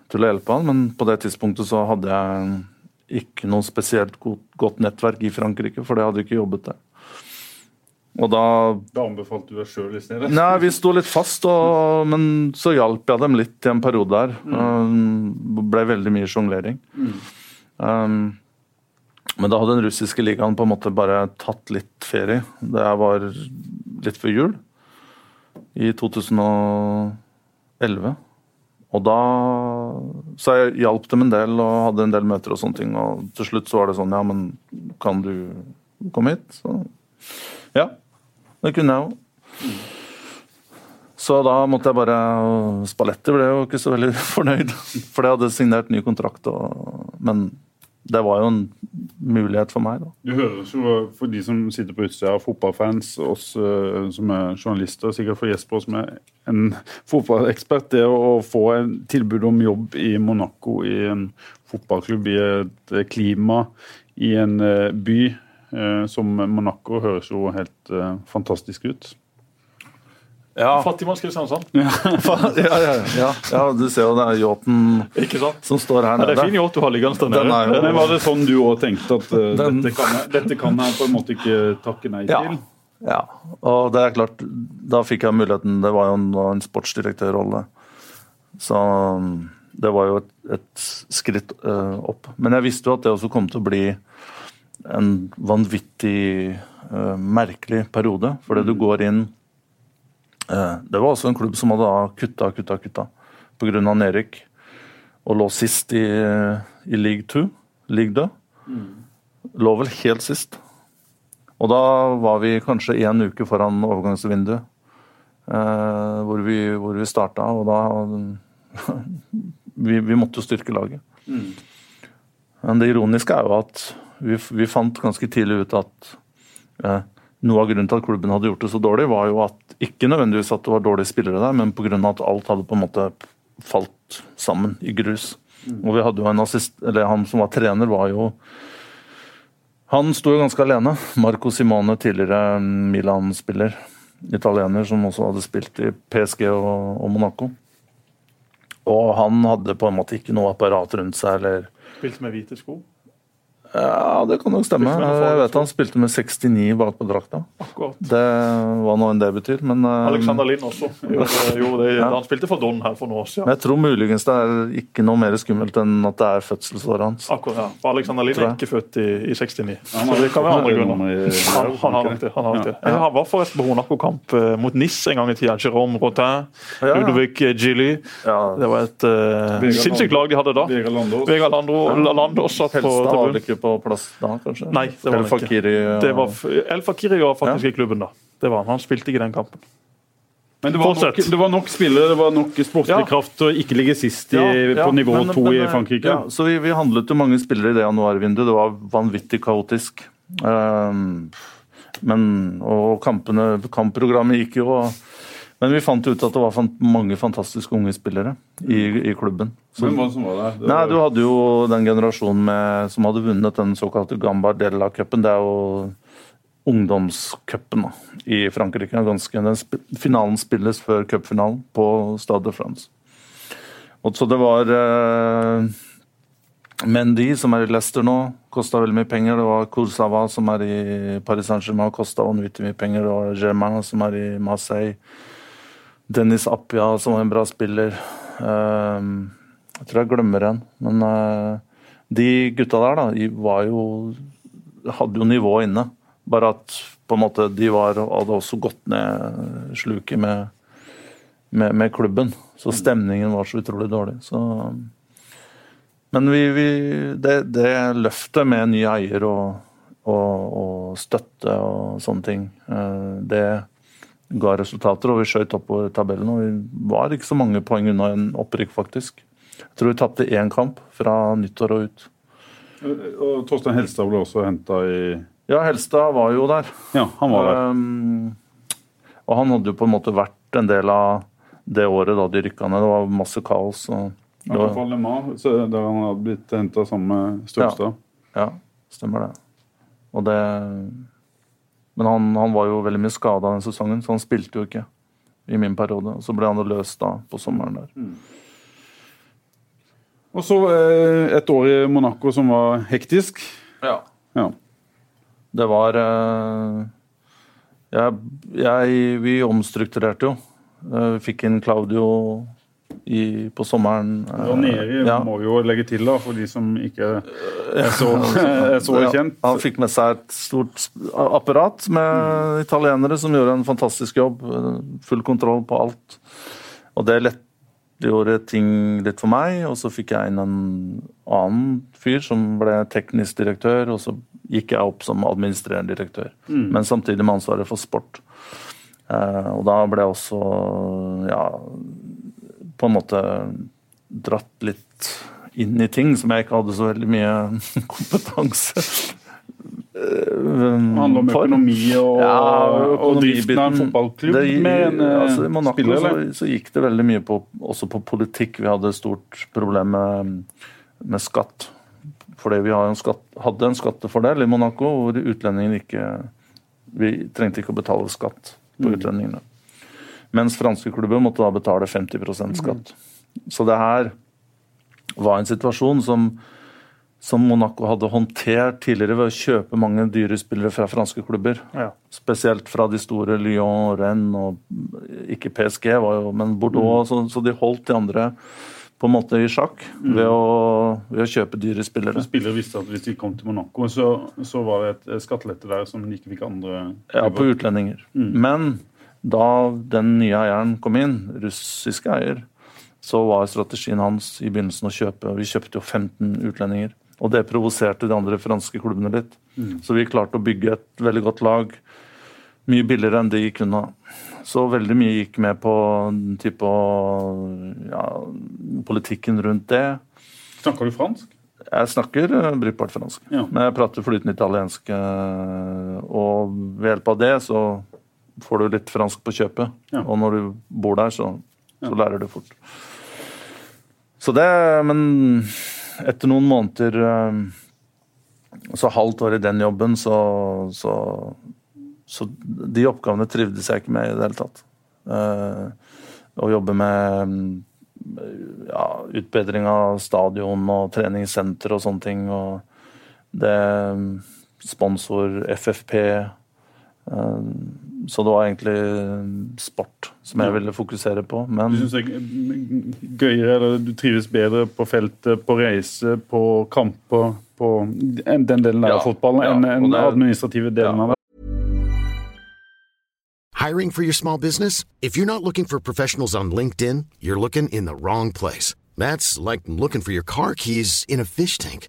til å hjelpe han. Men på det tidspunktet så hadde jeg ikke noe spesielt godt, godt nettverk i Frankrike, for det hadde ikke jobbet der. Og da Da anbefalte du deg sjøl stedet? Nei, vi sto litt fast, og, men så hjalp jeg dem litt i en periode der. Um, ble veldig mye sjonglering. Um, men da hadde den russiske ligaen på en måte bare tatt litt ferie. Det var litt før jul i 2011. Og da Så jeg hjalp dem en del og hadde en del møter og sånne ting. Og til slutt så var det sånn Ja, men kan du komme hit? Så ja. Det kunne jeg jo. Så da måtte jeg bare Spalletti ble jo ikke så veldig fornøyd, for jeg hadde signert ny kontrakt. Og, men det var jo en mulighet for meg, da. Du høres jo, for de som sitter på utsida fotballfans, oss eh, som er journalister, sikkert for Jesper som er en fotballekspert, det å få en tilbud om jobb i Monaco, i en fotballklubb, i et eh, klima, i en eh, by som Monaco, høres jo helt fantastisk ut. Ja, Fattigmanns Kristiansand. ja, ja, ja, ja, du ser jo det er yachten som står her Ja, det er fin yacht du har liggende der nede. jo- Men var det sånn du òg tenkte at uh, Den- dette, kan jeg, dette kan jeg på en måte ikke takke nei til? Ja, og det er klart, da fikk jeg muligheten. Det var jo en, en sportsdirektørrolle. Så um, det var jo et, et skritt uh, opp. Men jeg visste jo at det også kom til å bli en vanvittig uh, merkelig periode. Fordi du går inn Det var også en klubb som hadde da kutta, kutta, kutta pga. nedrykk. Og lå sist i, i league 2. League 2. Lå vel helt sist. Og da var vi kanskje en uke foran overgangsvinduet, eh, hvor vi, hvor vi starta. Og da vi, vi måtte jo styrke laget. Men det ironiske er jo at vi, vi fant ganske tidlig ut at eh, noe av grunnen til at klubben hadde gjort det så dårlig, var jo at ikke nødvendigvis at det var dårlige spillere der, men pga. at alt hadde på en måte falt sammen i grus. Og vi hadde jo en assist, eller Han som var trener, var jo han sto jo ganske alene. Marco Simone, tidligere Milan-spiller. Italiener som også hadde spilt i PSG og, og Monaco. Og han hadde på en måte ikke noe apparat rundt seg, eller Spilt med hvite sko. Ja, det kan nok stemme. Jeg vet han spilte med 69 bak på drakta. Akkurat. Det var nå enn det betyr, men eh, Alexander Lind også. Gjorde, gjorde det. Ja. Han spilte for Don her for noen år men siden. jeg tror muligens det er ikke noe mer skummelt enn at det er fødselsåret hans. Akkurat, ja. For Alexander Lind er ikke født i, i 69. Han Så det kan være andre grunner. Han, han har nok det. Han har det. Jeg var forresten på Monaco-kamp eh, mot Nis en gang i tida. Jérôme Rotin, Ja, ja. Ludovic Gilly. Det var et uh, sinnssykt lag de hadde da. Vegard Landås. Satt på tribunen. Ikke på plass da, kanskje? Nei, det var ikke. Fakiri. og- var, El Fakiri var faktisk i klubben da. Det var han. Han spilte ikke den kampen. Men det var, nok, det var nok spillere, det var nok sportslig Ja. kraft til å ikke ligge sist i, Ja, ja, på nivå men- to men, i eh, Frankrike. Ja, så vi, vi handlet jo mange spillere i det januarvinduet. Det var vanvittig kaotisk. Um, men, og kampene, kampprogrammet gikk jo. og- Men vi fant ut at det var mange fantastiske unge spillere i, i klubben. Så, Hvem var det som var der? Det nei, var- Du hadde jo den generasjonen med, som hadde vunnet den såkalte Gambardella-cupen. Det er jo ungdomscupen i Frankrike. Ganske, den sp finalen spilles før cupfinalen på Stade de France. Og så det var eh, Mendy, som er i Leicester nå, kosta veldig mye penger. Det var Kursava, som er i Paris Saint-Germain, kosta vanvittig mye penger. Det var Germain, som er i Marseille. Dennis Appia, som var en bra spiller. Eh, jeg tror jeg glemmer en. Men uh, de gutta der, da, de var jo Hadde jo nivå inne. Bare at på en måte de var, hadde også gått ned sluket med, med, med klubben. Så stemningen var så utrolig dårlig. Så men vi, vi, det, det, løftet med ny eier og, og, og, støtte og sånne ting, det ga resultater. Og vi skjøt oppover tabellen. Og vi var ikke så mange poeng unna en opprykk, faktisk. Jeg tror vi tapte én kamp fra nyttår og ut. Og Torstein Helstad ble også henta i Ja, Helstad var jo der. Ja, han var der. Um, og han hadde jo på en måte vært en del av det året da de rykka ned. Det var masse kaos. og det var... fall Le Mans, der han hadde blitt henta sammen med Stølstad. Ja, ja, stemmer det. Og det Men han, han var jo veldig mye skada den sesongen, så han spilte jo ikke i min periode. Og så ble han løst da på sommeren der. Mm. Og så eh, et år i Monaco som var hektisk. Ja. ja. Det var eh, jeg, jeg, Vi omstrukturerte jo. Eh, vi fikk inn Claudio i, på sommeren. Ranieri ja. må vi jo legge til, da, for de som ikke er så, er så kjent. han fikk med seg et stort apparat med italienere som gjorde en fantastisk jobb. Full kontroll på alt. Og det lett gjorde ting litt for meg, og så fikk jeg inn en annen fyr som ble teknisk direktør, og så gikk jeg opp som administrerende direktør. Mm. Men samtidig med ansvaret for sport. Eh, og da ble jeg også ja, på en måte dratt litt inn i ting som jeg ikke hadde så veldig mye kompetanse det handler om økonomi og, ja, og driften av en fotballklubb det, med en altså, I Monaco spiller, så, så, gikk det veldig mye på, også på politikk. Vi hadde stort problem med, med skatt. Fordi vi en skatt, hadde en skattefordel i Monaco hvor utlendingene ikke Vi trengte ikke å betale skatt på mm. utlendingene. Mens franske klubber måtte da betale 50% skatt. Så det her var en situasjon som, som Monaco hadde håndtert tidligere ved å kjøpe mange dyre spillere fra franske klubber. Ja. Spesielt fra de store Lyon, Rennes og ikke PSG, var jo, men Bordeaux. Mm. Så, så, de holdt de andre på en måte i sjakk mm. ved, å, ved, å, kjøpe dyre spillere. Så spillere visste at hvis de kom til Monaco, så, så var det et skattelette der som de ikke fikk andre klubber. Ja, på utlendinger. Mm. Men da den nye eieren kom inn, russiske eier, så var strategien hans i begynnelsen å kjøpe Vi kjøpte jo 15 utlendinger. Og det provoserte de andre franske klubbene litt. Mm. Så vi klarte å bygge et veldig godt lag. Mye billigere enn de kunne. Så veldig mye gikk med på type, ja, politikken rundt det. Snakker du fransk? Jeg snakker brytbart brukbart fransk. Ja. Men jeg prater flytende italiensk. Uh, og ved hjelp av det så får du litt fransk på kjøpet. Ja. Og når du bor der, så, så lærer du fort. Så det Men etter noen måneder eh, Så halvt år i den jobben, så, så, så De oppgavene trivdes jeg ikke med i det hele tatt. Uh, å jobbe med ja, utbedring av stadion og treningssenter og sånne ting. Og det Sponsor, FFP. Så det var egentlig sport som jeg ville fokusere på. Men Du syns det er gøyere, eller du trives bedre på feltet, på reise, på kamper, på den delen der ja, av fotballen ja, enn den administrative delen ja. av det? Hiring for your small business? If you're not looking for professionals on LinkedIn, you're looking in the wrong place. That's like looking for your car keys in a fish tank.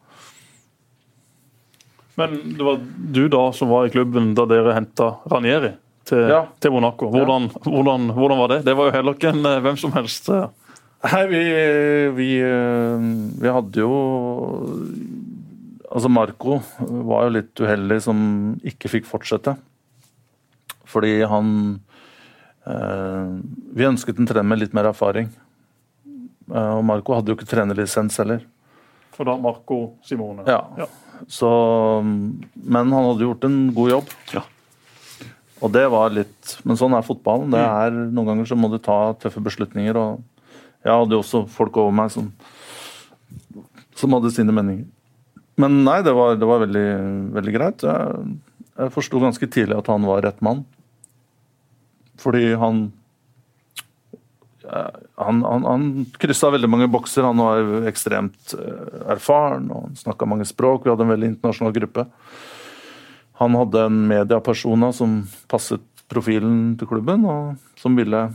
Men det var du da som var i klubben da dere henta Ranieri til, ja. til Monaco. Hvordan, ja. hvordan, hvordan, var det? Det var jo heller ikke en eh, hvem som helst. Eh. Nei, vi, vi, eh, vi hadde jo Altså, Marco var jo litt uheldig som ikke fikk fortsette. Fordi han eh, Vi ønsket en trener med litt mer erfaring. Og Marco hadde jo ikke trenerlisens heller. For da Marco Simone. Ja. Ja. Så, men han hadde gjort en god jobb. Ja. Og det var litt Men sånn er fotballen. Det er, noen ganger så må du ta tøffe beslutninger. Og jeg hadde jo også folk over meg som, som hadde sine meninger. Men nei, det var, det var veldig, veldig greit. Jeg, jeg forsto ganske tidlig at han var rett mann. Fordi han han, han, han kryssa veldig mange bokser. Han var ekstremt eh, erfaren og han snakka mange språk. Vi hadde en veldig internasjonal gruppe. Han hadde en mediepersona som passet profilen til klubben, og som ville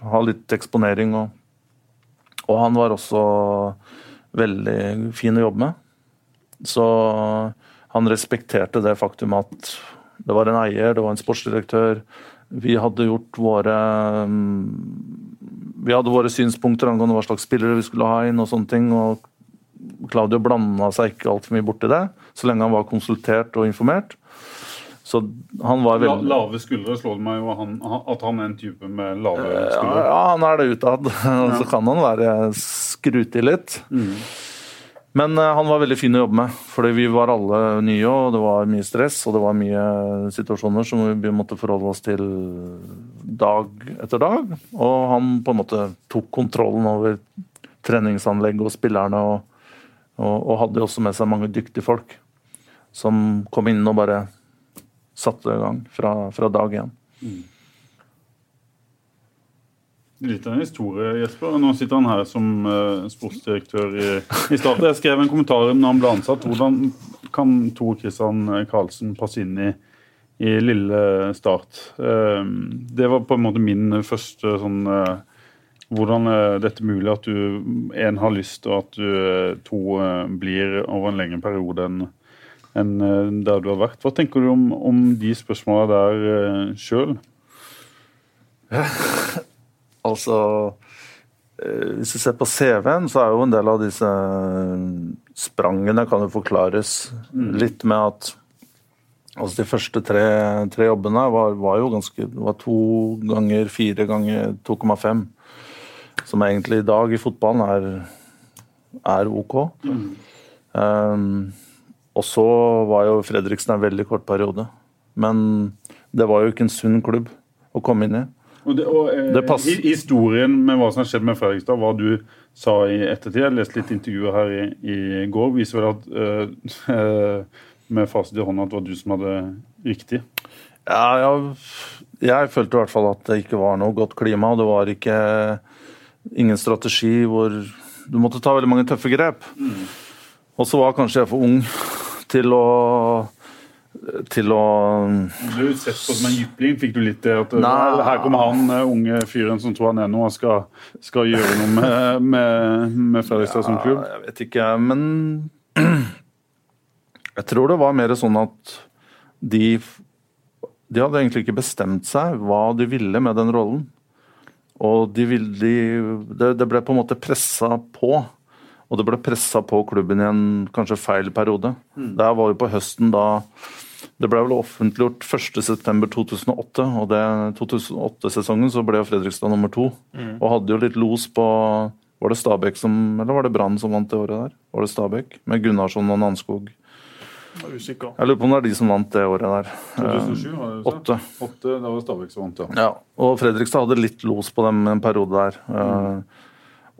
ha litt eksponering. Og, og han var også veldig fin å jobbe med. Så han respekterte det faktum at det var en eier, det var en sportsdirektør. Vi hadde gjort våre vi hadde våre synspunkter angående hva slags spillere vi skulle ha inn. og sånne ting, og Claudio blanda seg ikke altfor mye borti det, så lenge han var konsultert og informert. Så han var veldig... Lave skuldre slår det meg jo han, at han er en type med lave skuldre. Ja, ja han er det utad. Så kan han være skrutig litt. Mm. Men uh, han var veldig fin å jobbe med, fordi vi var alle nye, og det var mye stress og det var mye situasjoner som vi måtte forholde oss til dag etter dag. Og han på en måte tok kontrollen over treningsanlegg og spillerne, og, og, og hadde også med seg mange dyktige folk som kom inn og bare satte i gang fra, fra dag én. Mm. Litt av en historie, Jesper. Nå sitter han her som uh, sportsdirektør i, i Start. Jeg skrev en kommentar når han ble ansatt. Hvordan kan Tor Christian Karlsen passe inn i, i lille Start? Uh, det var på en måte min første sånn uh, Hvordan er dette mulig at du en har lyst, og at du to blir over en lengre periode enn enn der du har vært. Hva tenker du om, om de spørsmåla der uh, sjøl? Altså eh, Hvis du ser på CV-en, så er jo en del av disse eh, sprangene kan jo forklares mm. litt med at altså de første tre, tre jobbene var, var, jo ganske var to ganger fire ganger 2,5. Som egentlig i dag i fotballen er, er OK. Mm. Um, og så var jo Fredriksen en veldig kort periode. Men det var jo ikke en sunn klubb å komme inn i. Og, det, og eh, Historien med hva som har skjedd med Fredrikstad, hva du sa i ettertid, jeg leste litt intervjuer her i, i går, viser vel at eh, med fasit i hånda at det var du som hadde riktig? Ja, jeg, jeg følte i hvert fall at det ikke var noe godt klima. og Det var ikke ingen strategi hvor du måtte ta veldig mange tøffe grep. Mm. Og så var kanskje jeg for ung til å til å Du ble sett på som en jypling? Fikk du litt det at Nei. her kommer han eh, unge fyren som tror han er noe og skal, skal gjøre noe med, med, med Fredrikstad ja, som klubb? Jeg vet ikke, men jeg tror det var mer sånn at de de hadde egentlig ikke bestemt seg hva de ville med den rollen. Og de ville, de, det, det ble på en måte pressa på. Og det ble pressa på klubben i en kanskje feil periode. Mm. Der var vi på høsten da Det ble vel offentliggjort 1.9.2008, og det 2008-sesongen så ble jo Fredrikstad nummer to. Mm. Og hadde jo litt los på Var det Stabæk som Eller var det Brann som vant det året der? Var det Stabæk? Med Gunnarsson og Nanskog. Jeg lurer på om det er de som vant det året der. 2007 var det Åtte. Åtte, Da var Stabæk som vant, ja. ja. Og Fredrikstad hadde litt los på dem en periode der. Mm.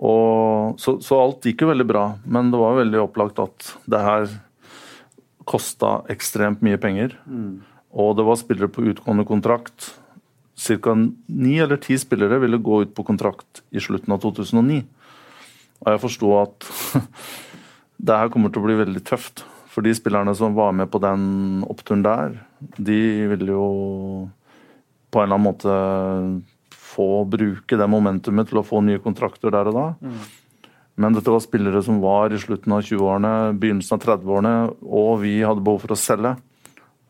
Og, så, så, alt gikk jo veldig bra, men det var veldig opplagt at det her kosta ekstremt mye penger. Mm. Og det var spillere på utgående kontrakt. Ca. ni eller ti spillere ville gå ut på kontrakt i slutten av 2009. Og jeg forsto at det her kommer til å bli veldig tøft. For de spillerne som var med på den oppturen der, de ville jo på en eller annen måte få bruke det momentumet til å få nye kontrakter der og da. Mm. Men dette var spillere som var i slutten av 20-årene, begynnelsen av 30-årene, og vi hadde behov for å selge.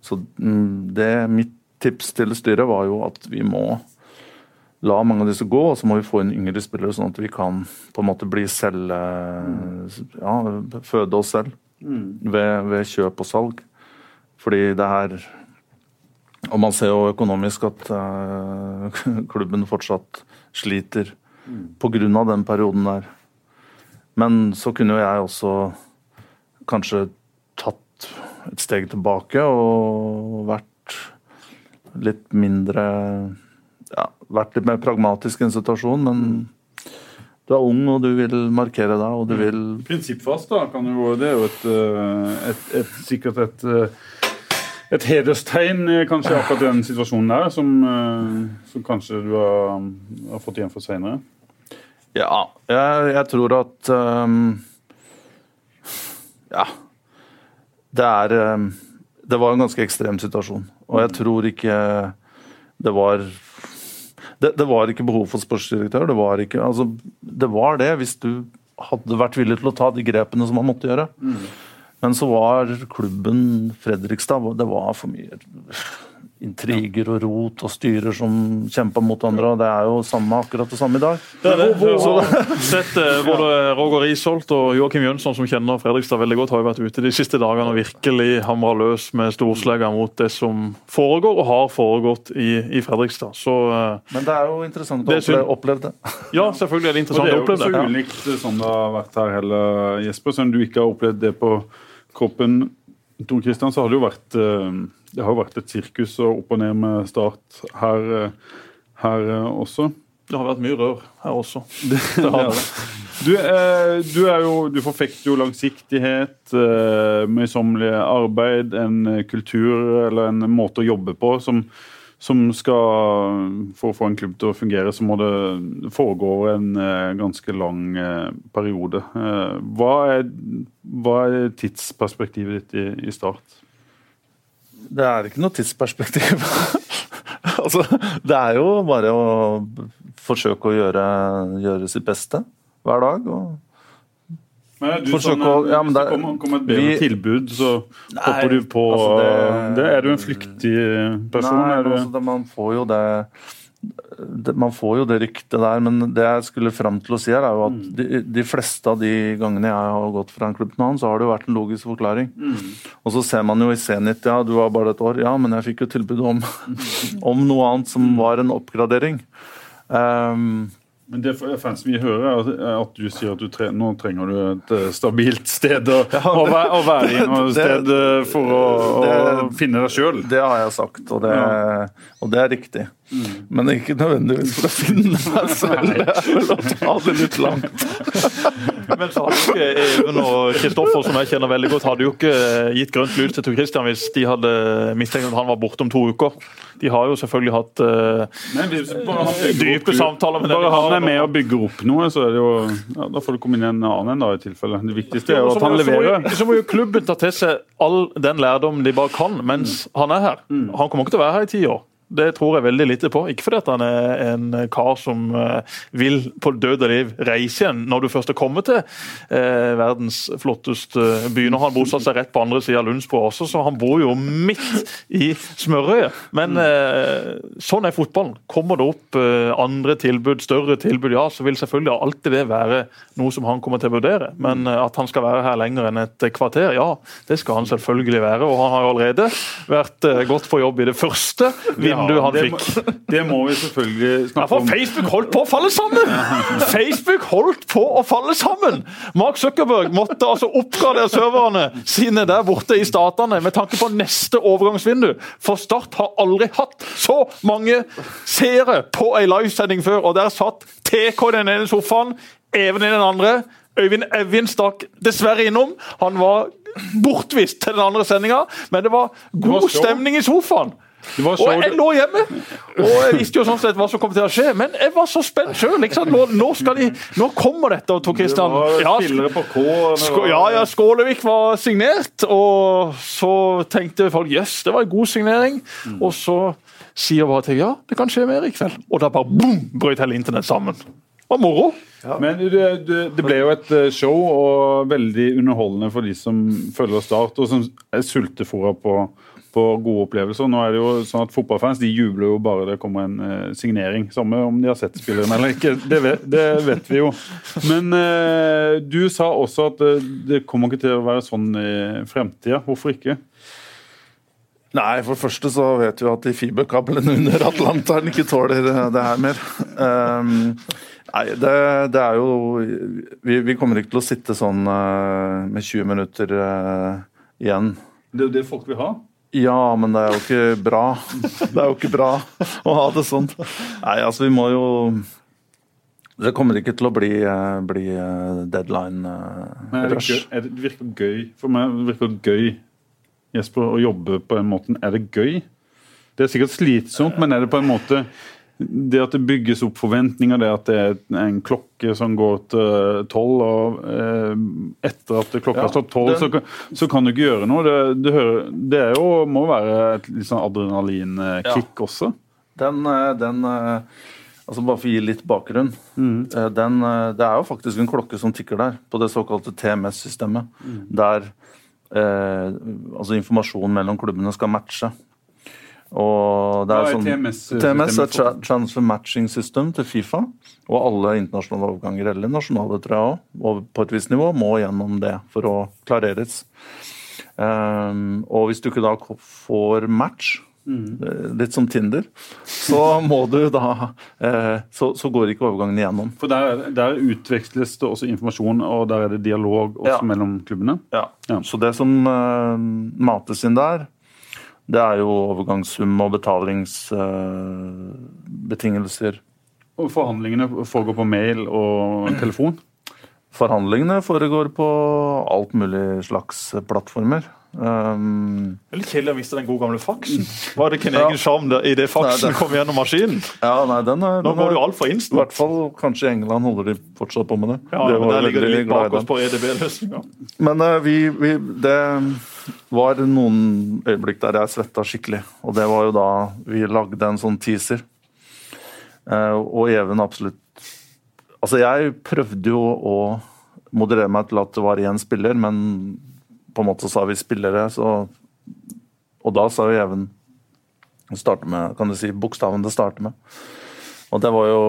Så mm, det, mitt tips til styret var jo at vi må la mange av disse gå, og så må vi få inn yngre spillere, sånn at vi kan på en måte bli selv Ja, føde oss selv mm. ved, ved kjøp og salg. Fordi det her og man ser jo økonomisk at uh, klubben fortsatt sliter mm. pga. den perioden der. Men så kunne jo jeg også kanskje tatt et steg tilbake og vært litt mindre ja, Vært litt mer pragmatisk i en situasjon, men du er ung og du vil markere deg og du vil Prinsippfast, da, kan jo, det er jo et, eh, et, et, sikkert et eh, et hederstegn eh, kanskje akkurat den situasjonen der, som, som kanskje du har, har fått igjen for seinere? Ja, jeg, jeg, tror at um, Ja. Det er um, Det var en ganske ekstrem situasjon. Og jeg tror ikke det var det, det var ikke behov for sportsdirektør. Det var, ikke, altså, det var det hvis du hadde vært villig til å ta de grepene som man måtte gjøre. Mm. Men så var klubben Fredrikstad Det var for mye intriger og rot og styrer som kjemper mot andre. og Det er jo samme, akkurat det samme i dag. Det er det. Vi har sett eh, både Roger Isholt og Joakim Jønsson, som kjenner Fredrikstad veldig godt, har jo vært ute de siste dagene og virkelig hamra løs med storslegga mot det som foregår og har foregått i, i Fredrikstad. Så, eh, Men det er jo interessant å oppleve, oppleve det. Ja, selvfølgelig er det interessant å oppleve det. Det er jo ikke så ulikt som det har vært her heller, Jesper, som du ikke har opplevd det på kroppen. Tor Kristian, så har det jo vært eh, det har vært et sirkus og opp og ned med Start her, eh, her eh, også. Det har vært mye rør her også. Det, det har det. Du, du, jo, du forfekter jo langsiktighet, møysommelig arbeid, en kultur eller en måte å jobbe på som, som skal For å få en klubb til å fungere, så må det foregå over en eh, ganske lang eh, periode. hva, er, hva, er, tidsperspektivet ditt i, i Start? Det er ikke noe tidsperspektiv. altså, det er jo bare å forsøke å gjøre, gjøre sitt beste hver dag. og men du sånn, å, ja, men det kommer kom et bedre tilbud, så nei, hopper du på altså det, det, Er du en flyktig person? Nei, altså det, man får jo det man får jo det ryktet der, men det jeg skulle fram til å si her, er jo at mm. de, de, fleste av de gangene jeg har gått fra en klubb til en annen, så har det jo vært en logisk forklaring. Mm. Og så ser man jo i Zenit ja, du var bare et år. Ja, men jeg fikk jo tilbud om, om noe annet som var en oppgradering. Um, men det fansen vi hører, er at du sier at du tre, nå trenger du et eh, stabilt sted å, ja, det, å være i noe sted det, for å, det, å finne deg sjøl. Det har jeg sagt, og det, ja. og det er riktig. Mm. Men ikke nødvendigvis for å finne meg selv. Det er vel å ta det litt langt. Men så hadde jo ikke Even og Kristoffer, som jeg kjenner veldig godt, hadde jo ikke gitt grønt lys til Tor Christian hvis de hadde mistenkt at han var borte om to uker. De har jo selvfølgelig hatt uh, dype samtaler med Bare han er med og bygger opp noe, så er det jo, ja, da får det komme inn en annen en da, i tilfelle. Det viktigste er jo at han leverer. Så må jo klubben ta til seg all den lærdom de bare kan mens han er her. Mm. Han kommer ikke til å være her i ti år. Det tror jeg veldig lite på. Ikke fordi han er en kar som eh, vil på død og liv reise igjen når du først er kommet til eh, verdens flotteste by. Nå har han bosatt seg rett på andre sida av Lundsborg også, så han bor jo midt i smørøyet. Men eh, sånn er fotballen. Kommer det opp eh, andre tilbud, større tilbud, ja, så vil selvfølgelig alltid det være noe som han kommer til å vurdere. Men eh, at han skal være her lenger enn et kvarter, ja, det skal han selvfølgelig være. Og han har jo allerede vært eh, godt på jobb i det første. Vi vindu han fikk. Det, det må vi selvfølgelig snakke ja, for Facebook holdt på å falle sammen! Facebook holdt på å falle sammen! Mark Zuckerberg måtte altså oppgradere serverne sine der borte i statene med tanke på neste overgangsvindu. For Start har aldri hatt så mange seere på ei livesending før, og der satt TK den ene sofaen, Even i den andre. Øyvind Evjen stakk dessverre innom. Han var bortvist til den andre sendinga, men det var god stemning i sofaen. Og jeg lå hjemme og jeg visste jo sånn sett hva som kom til å skje, men jeg var så spent sjøl. Nå, nå, nå, kommer dette, Tor Kristian. Ja, sk ja, ja, Skålevik var signert, og så tenkte folk jøss, yes, det var en god signering. Mm. Og så sier bare til ja, det kan skje mer i kveld. Og da bare boom, brøt hele internett sammen. Det var moro. Ja. Men det, det, det, ble jo et eh, show og veldig underholdende for de som følger Start, og som er sultefòra på på gode opplevelser. Nå er det jo sånn at Fotballfans de jubler jo bare det kommer en uh, signering. Samme om de har sett spilleren eller ikke, det vet, det vet vi jo. Men uh, du sa også at det, det, kommer ikke til å være sånn i fremtida. Hvorfor ikke? Nei, for det første så vet vi at de fiberkablene under Atlanteren ikke tåler det her mer. Um, Nei, det, det er jo vi, vi, kommer ikke til å sitte sånn uh, med 20 minutter uh, igjen. Det er jo det folk vil ha. Ja, men det er jo ikke bra. Det er jo ikke bra å ha det sånn. Nei, altså vi må jo Det kommer ikke til å bli, uh, bli deadline-rush. Uh, det, det virker gøy for meg. Det virker gøy Jesper, å jobbe på den måten. Er det gøy? Det er sikkert slitsomt, men er det på en måte det at det bygges opp forventninger, det at det er en klokke som går til tolv, og eh, etter at klokka har slått tolv, så, så, kan du ikke gjøre noe. Det, det, hører, det jo, må være et litt sånn adrenalinkick ja. også. Den, eh, den, eh, altså Bare for å gi litt bakgrunn. Mm. Den, det er jo faktisk en klokke som tikker der, på det såkalte TMS-systemet. Mm. Der eh, altså informasjonen mellom klubbene skal matche. Og det er, sånn, TMS? TMS er Transfer Matching System til Fifa. Og alle internasjonale overganger, eller nasjonale, tror jeg òg, på et visst nivå, må gjennom det for å klareres. Um, og hvis du ikke da får match, mm. litt som Tinder, så må du da uh, så, så, går ikke overgangen igjennom. For der, der, utveksles det også informasjon, og der er det dialog også ja. mellom klubbene? Ja. ja. Så det som uh, mates inn der, det er jo overgangssum og betalingsbetingelser. Uh, og forhandlingene foregår på mail og telefon? Forhandlingene foregår på alt mulig slags plattformer. Um, det er litt kjedelig å miste den gode gamle faksen. Var det ikke en ja. egen sjarm i det faksen nei, kom gjennom maskinen? Ja, nei, den er, Nå går det jo altfor instant. I hvert fall kanskje i England holder de fortsatt på med det. Ja, det men Der ligger de litt bak oss på EDB-løsninga. Men uh, vi, vi, det var noen øyeblikk der jeg svetta skikkelig. Og det var jo da vi lagde en sånn teaser. Uh, og Even absolutt Altså, jeg prøvde jo å moderere meg til at det var én spiller, men på en måte sa vi spillere, så Og da sa jo Even starte med, kan du si, bokstaven det starter med. Og det var jo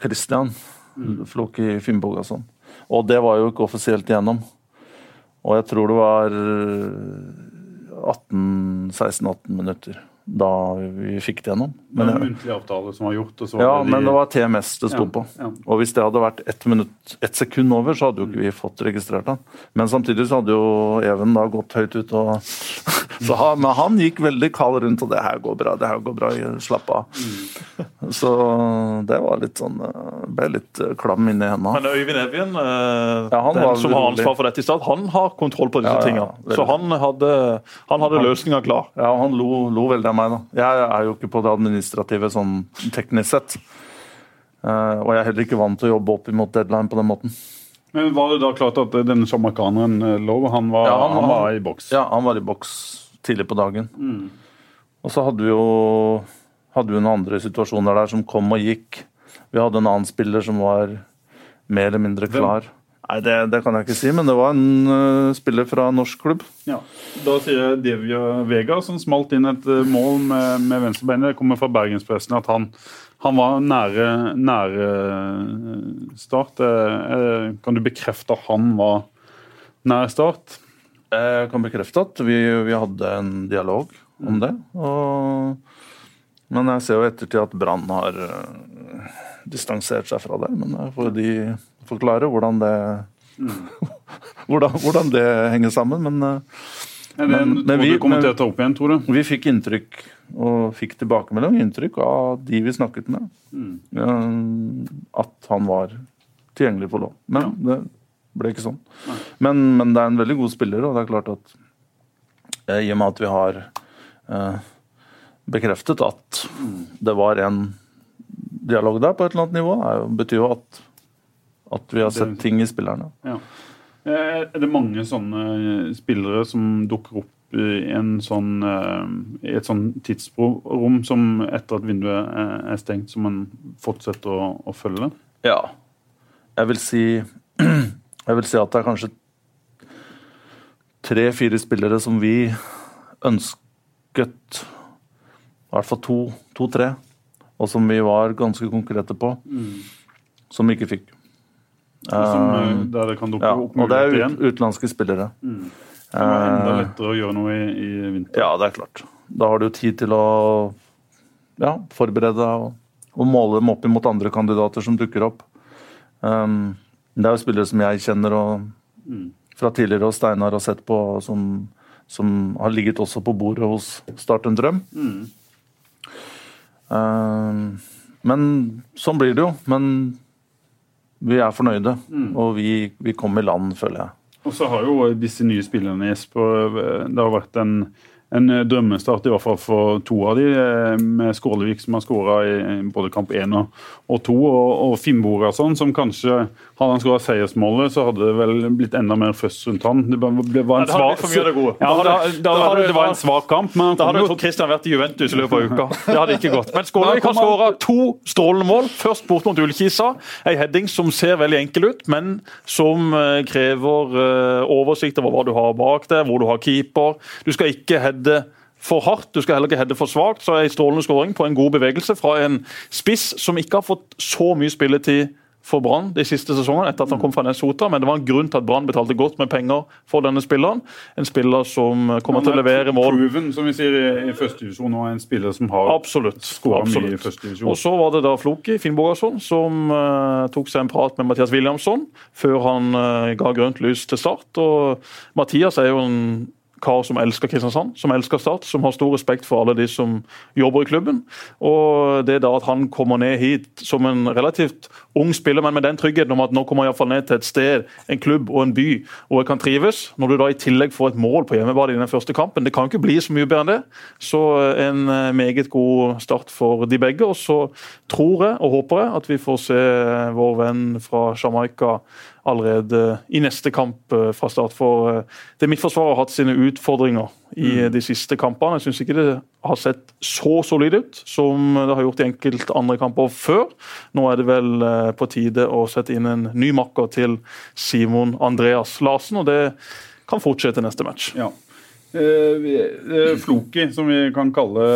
Christian mm. og Finnbogason. Og det var jo ikke offisielt igjennom. Og jeg tror det var 16-18 minutter da vi fikk det gjennom. Men, det var en muntlig avtale som var gjort? Var ja, det de... men det var TMS det sto ja, på. Ja. Og hvis det hadde vært ett minutt, ett sekund over, så hadde jo ikke vi fått registrert han. Men samtidig så hadde jo Even da gått høyt ut og så han, Men han gikk veldig kald rundt, og det her går bra, det her går bra, slapp av. Mm. Så det var litt sånn Ble litt eh, klam inni hendene. Men Øyvind Evjen, eh, ja, den som har ansvar for dette i stad, han har kontroll på disse ja, tingene. Så han hadde, han hadde løsninga klar. Ja, han lo, lo veldig av meg, da. Jeg er jo ikke på det administrative sånn teknisk sett. Uh, og jeg er heller ikke vant til å jobbe opp imot deadline på den måten. Men Var det da klart at denne sjamaikaneren eh, lå? Han, var, ja, han, han var i boks? Ja, han var i boks tidlig på dagen. Mm. Og så hadde vi jo hadde vi noen andre situasjoner der som kom og gikk. Vi hadde en annen spiller som var mer eller mindre klar. Hvem? Nei, det, det, kan jeg ikke si, men det var en uh, spiller fra norsk klubb. Ja, Da sier jeg Devia Vega, som smalt inn et uh, mål med, med venstrebeinet. Det kommer fra bergenspressen at han, han var nære, nære uh, start. kan du bekrefte at han var nær start? Jeg kan bekrefte at vi, vi hadde en dialog om det. Og, men jeg ser jo ettertid at Brann har distansert seg fra det. Men jeg får de forklare hvordan det, hvordan, hvordan det henger sammen. Men, ja, det men, men vi, kommer til å ta opp igjen, Tore. vi fikk inntrykk og fikk tilbakemelding inntrykk av de vi snakket med, mm. at han var tilgjengelig for lån. Men ja. det ble ikke sånn. Men, men, det er en veldig god spiller, og det er klart at eh, i og med at vi har eh, bekreftet at mm. det var en dialog der på et eller annet nivå, det betyr jo at at vi har sett ting i spillerne. Ja. Eh, er det mange sånne spillere som dukker opp i, sånn, eh, i et sånn tidsrom som etter at vinduet er stengt, som man fortsetter å, å følge? Ja. Jeg vil si Jeg vil si at det er kanskje tre-fire spillere som vi ønsket I hvert fall to-tre. To, og som vi var ganske konkrete på. Mm. Som vi ikke fikk. Som, eh, um, der det kan dukke ja, opp Og det er ut, utenlandske spillere. Mm. Det er enda eh, lettere å gjøre noe i, i, vinter. Ja, det er klart. Da har du tid til å ja, forberede deg og, og måle dem opp mot andre kandidater som dukker opp. Um, det er jo spillere som jeg kjenner og fra tidligere og Steinar har sett på, som, som har ligget også på bordet hos Start en drøm. Um, men sånn blir det jo. Men vi er fornøyde, og vi, vi kom i land, føler jeg. Og så har jo disse nye spillerne Jesper, Det har vært en, en drømmestart, i hvert fall for to av de, eh, med Skålevik som har skåra i både kamp én og, og to, og, og Finnboga sånn, som kanskje Hadde han skåra seiersmålet, så hadde det vel blitt enda mer føss rundt han. Det var, en Ja, det svak det Da da, da da, det var en svak kamp, men Da hadde jo Christian vært i Juventus i løpet av uka. Det hadde ikke gått. Men Skålevik har skåra to strålende mål. Først bort mot Ullkisa. Ei heading som ser veldig enkel ut, men som eh, krever eh, oversikt over hva du har bak deg, hvor du har keeper. Du skal ikke heade for hardt, du skal heller ikke heade for svakt. Så er en strålende skåring på en god bevegelse fra en spiss som ikke har fått så mye spilletid for Brann de siste sesongene, etter at han kom fra Nesota, men det var en grunn til at Brann betalte godt med penger for denne spilleren. En spiller som kommer til å levere mål Proven, som vi sier i, i første divisjon, og en spiller som har Absolutt. skåra mye i første divisjon. Og så var det da Floki Finnbogason som uh, tok seg en prat med Mathias Williamson før han uh, ga grønt lys til start. Og Mathias er jo en kar som elsker Kristiansand, som elsker Start, som har stor respekt for alle de som jobber i klubben. Og det da at han kommer ned hit som en relativt ung spiller, men med den tryggheten om at nå kommer jeg iallfall ned til et sted, en klubb og en by hvor jeg kan trives. Når du da i tillegg får et mål på hjemmebane i den første kampen, det kan ikke bli så mye bedre enn det. Så en eh, meget god start for de begge. Og så tror jeg og håper jeg at vi får se vår venn fra Jamaica allerede i neste kamp eh, fra start. For eh, det Midtforsvaret har hatt sine utfordringer i eh, de siste kampene. Jeg syns ikke det har sett så solid ut som det har gjort i enkelte andre kamper før. Nå er det vel på tide å sette inn en ny makker til Simon Andreas Larsen, og det kan fortsette neste match. Ja. Eh, Floki, som vi kan kalle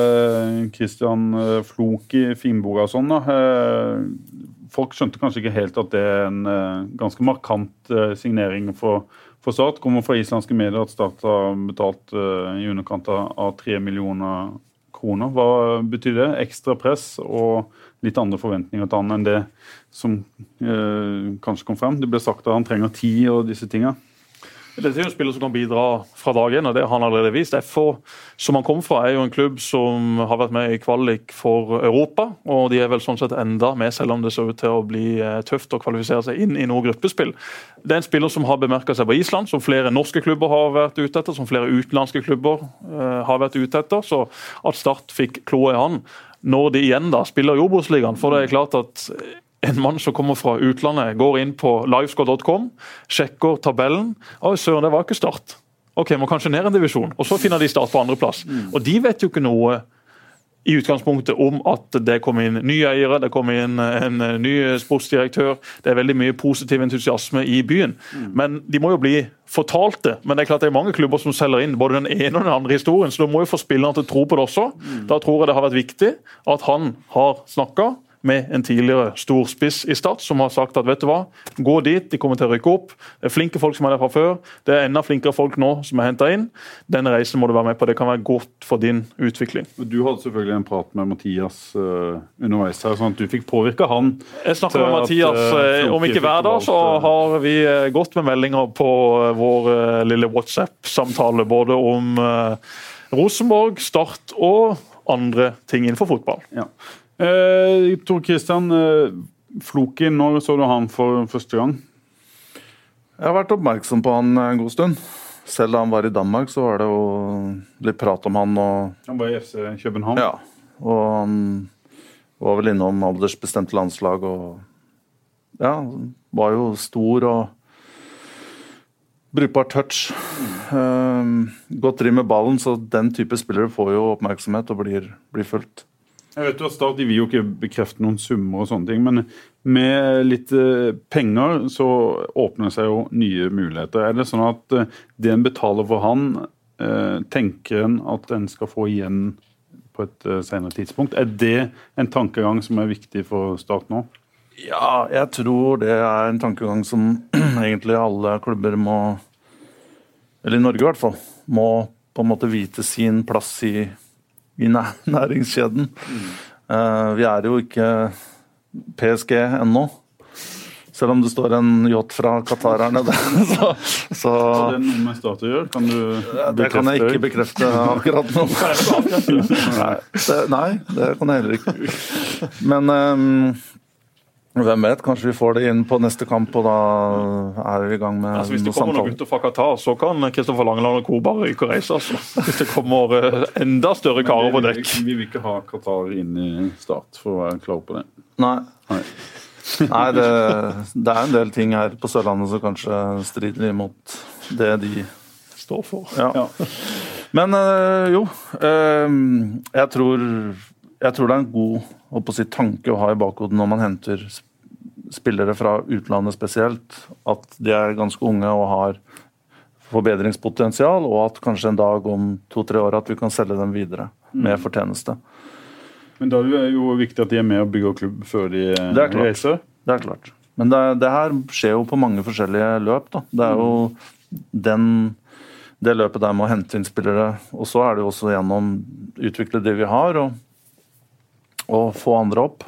Christian Floki Finnbogason, da. Folk skjønte kanskje ikke helt at det er en eh, ganske markant eh, signering for, for Start. Kommer fra islandske medier at Start har betalt eh, i underkant av tre millioner kroner. Hva betyr det? Ekstra press og litt andre forventninger til han enn det som eh, kanskje kom frem. Det ble sagt at han trenger tid og disse tinga. Dette er jo en spiller som kan bidra fra dag én, og det har han allerede vist. FH, som han kom fra, er jo en klubb som har vært med i kvalik for Europa. Og de er vel sånn sett enda med, selv om det ser ut til å bli eh, tøft å kvalifisere seg inn i noe gruppespill. Det er en spiller som har bemerka seg på Island, som flere norske klubber har vært ute etter, som flere utenlandske klubber eh, har vært ute etter. Så at Start fikk kloa i han når de igjen da spiller i Obos-ligaen, for det er klart at en mann som kommer fra utlandet, går inn på livescore.com, sjekker tabellen. Oi, søren, det var ikke Start. Ok, må kanskje ned en divisjon. Og så finner de Start på andreplass. Og de vet jo ikke noe i utgangspunktet om at det kommer inn nye eiere, det kommer inn en ny sportsdirektør. Det er veldig mye positiv entusiasme i byen. Men de må jo bli fortalt det. Men det er klart det er mange klubber som selger inn både den ene og den andre historien, så du må jo få spillerne til å tro på det også. Da tror jeg det har vært viktig at han har snakka med en tidligere storspiss i Start, som har sagt at vet du hva, gå dit, de kommer til å rykke opp. Det er flinke folk som er der fra før. Det er enda flinkere folk nå som er henta inn. Den reisen må du være med på. Det kan være godt for din utvikling. Du hadde selvfølgelig en prat med Mathias uh, underveis her, sånn at du fikk påvirka han. Jeg snakker med Mathias eh, eh, om ikke hver dag, så har vi uh, gått med meldinger på vår lille WhatsApp-samtale. Både om Rosenborg, Start og andre ting innenfor fotball. Ja. Eh, Tor Christian eh, Floki, når så du han for første gang? Jeg har vært oppmerksom på han en god stund. Selv da han var i Danmark, så var det jo litt prat om han. og Han var i FC København. Ja, og han var vel innom aldersbestemte landslag og Ja, var jo stor og brukbar touch. Um, godt driv med ballen, så den type spillere får jo oppmerksomhet og blir, blir fulgt. Jeg vet jo at Start vil jo ikke bekrefte noen summer og sånne ting, men med litt eh, penger så åpner det seg jo nye muligheter. Er det sånn at eh, det en betaler for han, eh, tenker en at en skal få igjen på et senere tidspunkt? Er det en tankegang som er viktig for Start nå? Ja, jeg tror det er en tankegang som egentlig alle klubber må Eller i Norge i hvert fall. Må på en måte vite sin plass i, i næringskjeden. Eh, vi er jo ikke PSG ennå. Selv om det står en yacht fra Qatar her nede. Så, så så det noe med Start å gjøre? Kan du bekrefte? det kan jeg ikke bekrefte akkurat nå. Nei, det, nei, det kan jeg heller ikke. Men ehm, hvem vet, kanskje vi får det inn på neste kamp, og da er vi i gang med Altså, hvis det noen kommer noen samtaler. gutter fra Qatar, så kan Kristoffer Langeland og co. bare ryke og reise. Altså. Hvis det kommer eh, enda større karer på dekk. Vi vil ikke ha Qatar inn i Start, for å være klar på det. Nei. Nei. Nei, det, det er en del ting her på Sørlandet som kanskje strider imot det de Står for. Ja. Ja. Men øh, jo, øh, jeg, tror, jeg tror det er en god å si, tanke å ha i bakhodet når man henter spillere fra utlandet spesielt, at de er ganske unge og har forbedringspotensial, og at kanskje en dag om to-tre år at vi kan selge dem videre med fortjeneste. Men da er det jo viktig at de er med og bygger klubb før de eh, Det er reiser. Det er klart. Men det, det her skjer jo på mange forskjellige løp. Da. Det er jo den, det løpet der med å hente inn spillere, og så er det jo også gjennom utvikle det vi har, og, og få andre opp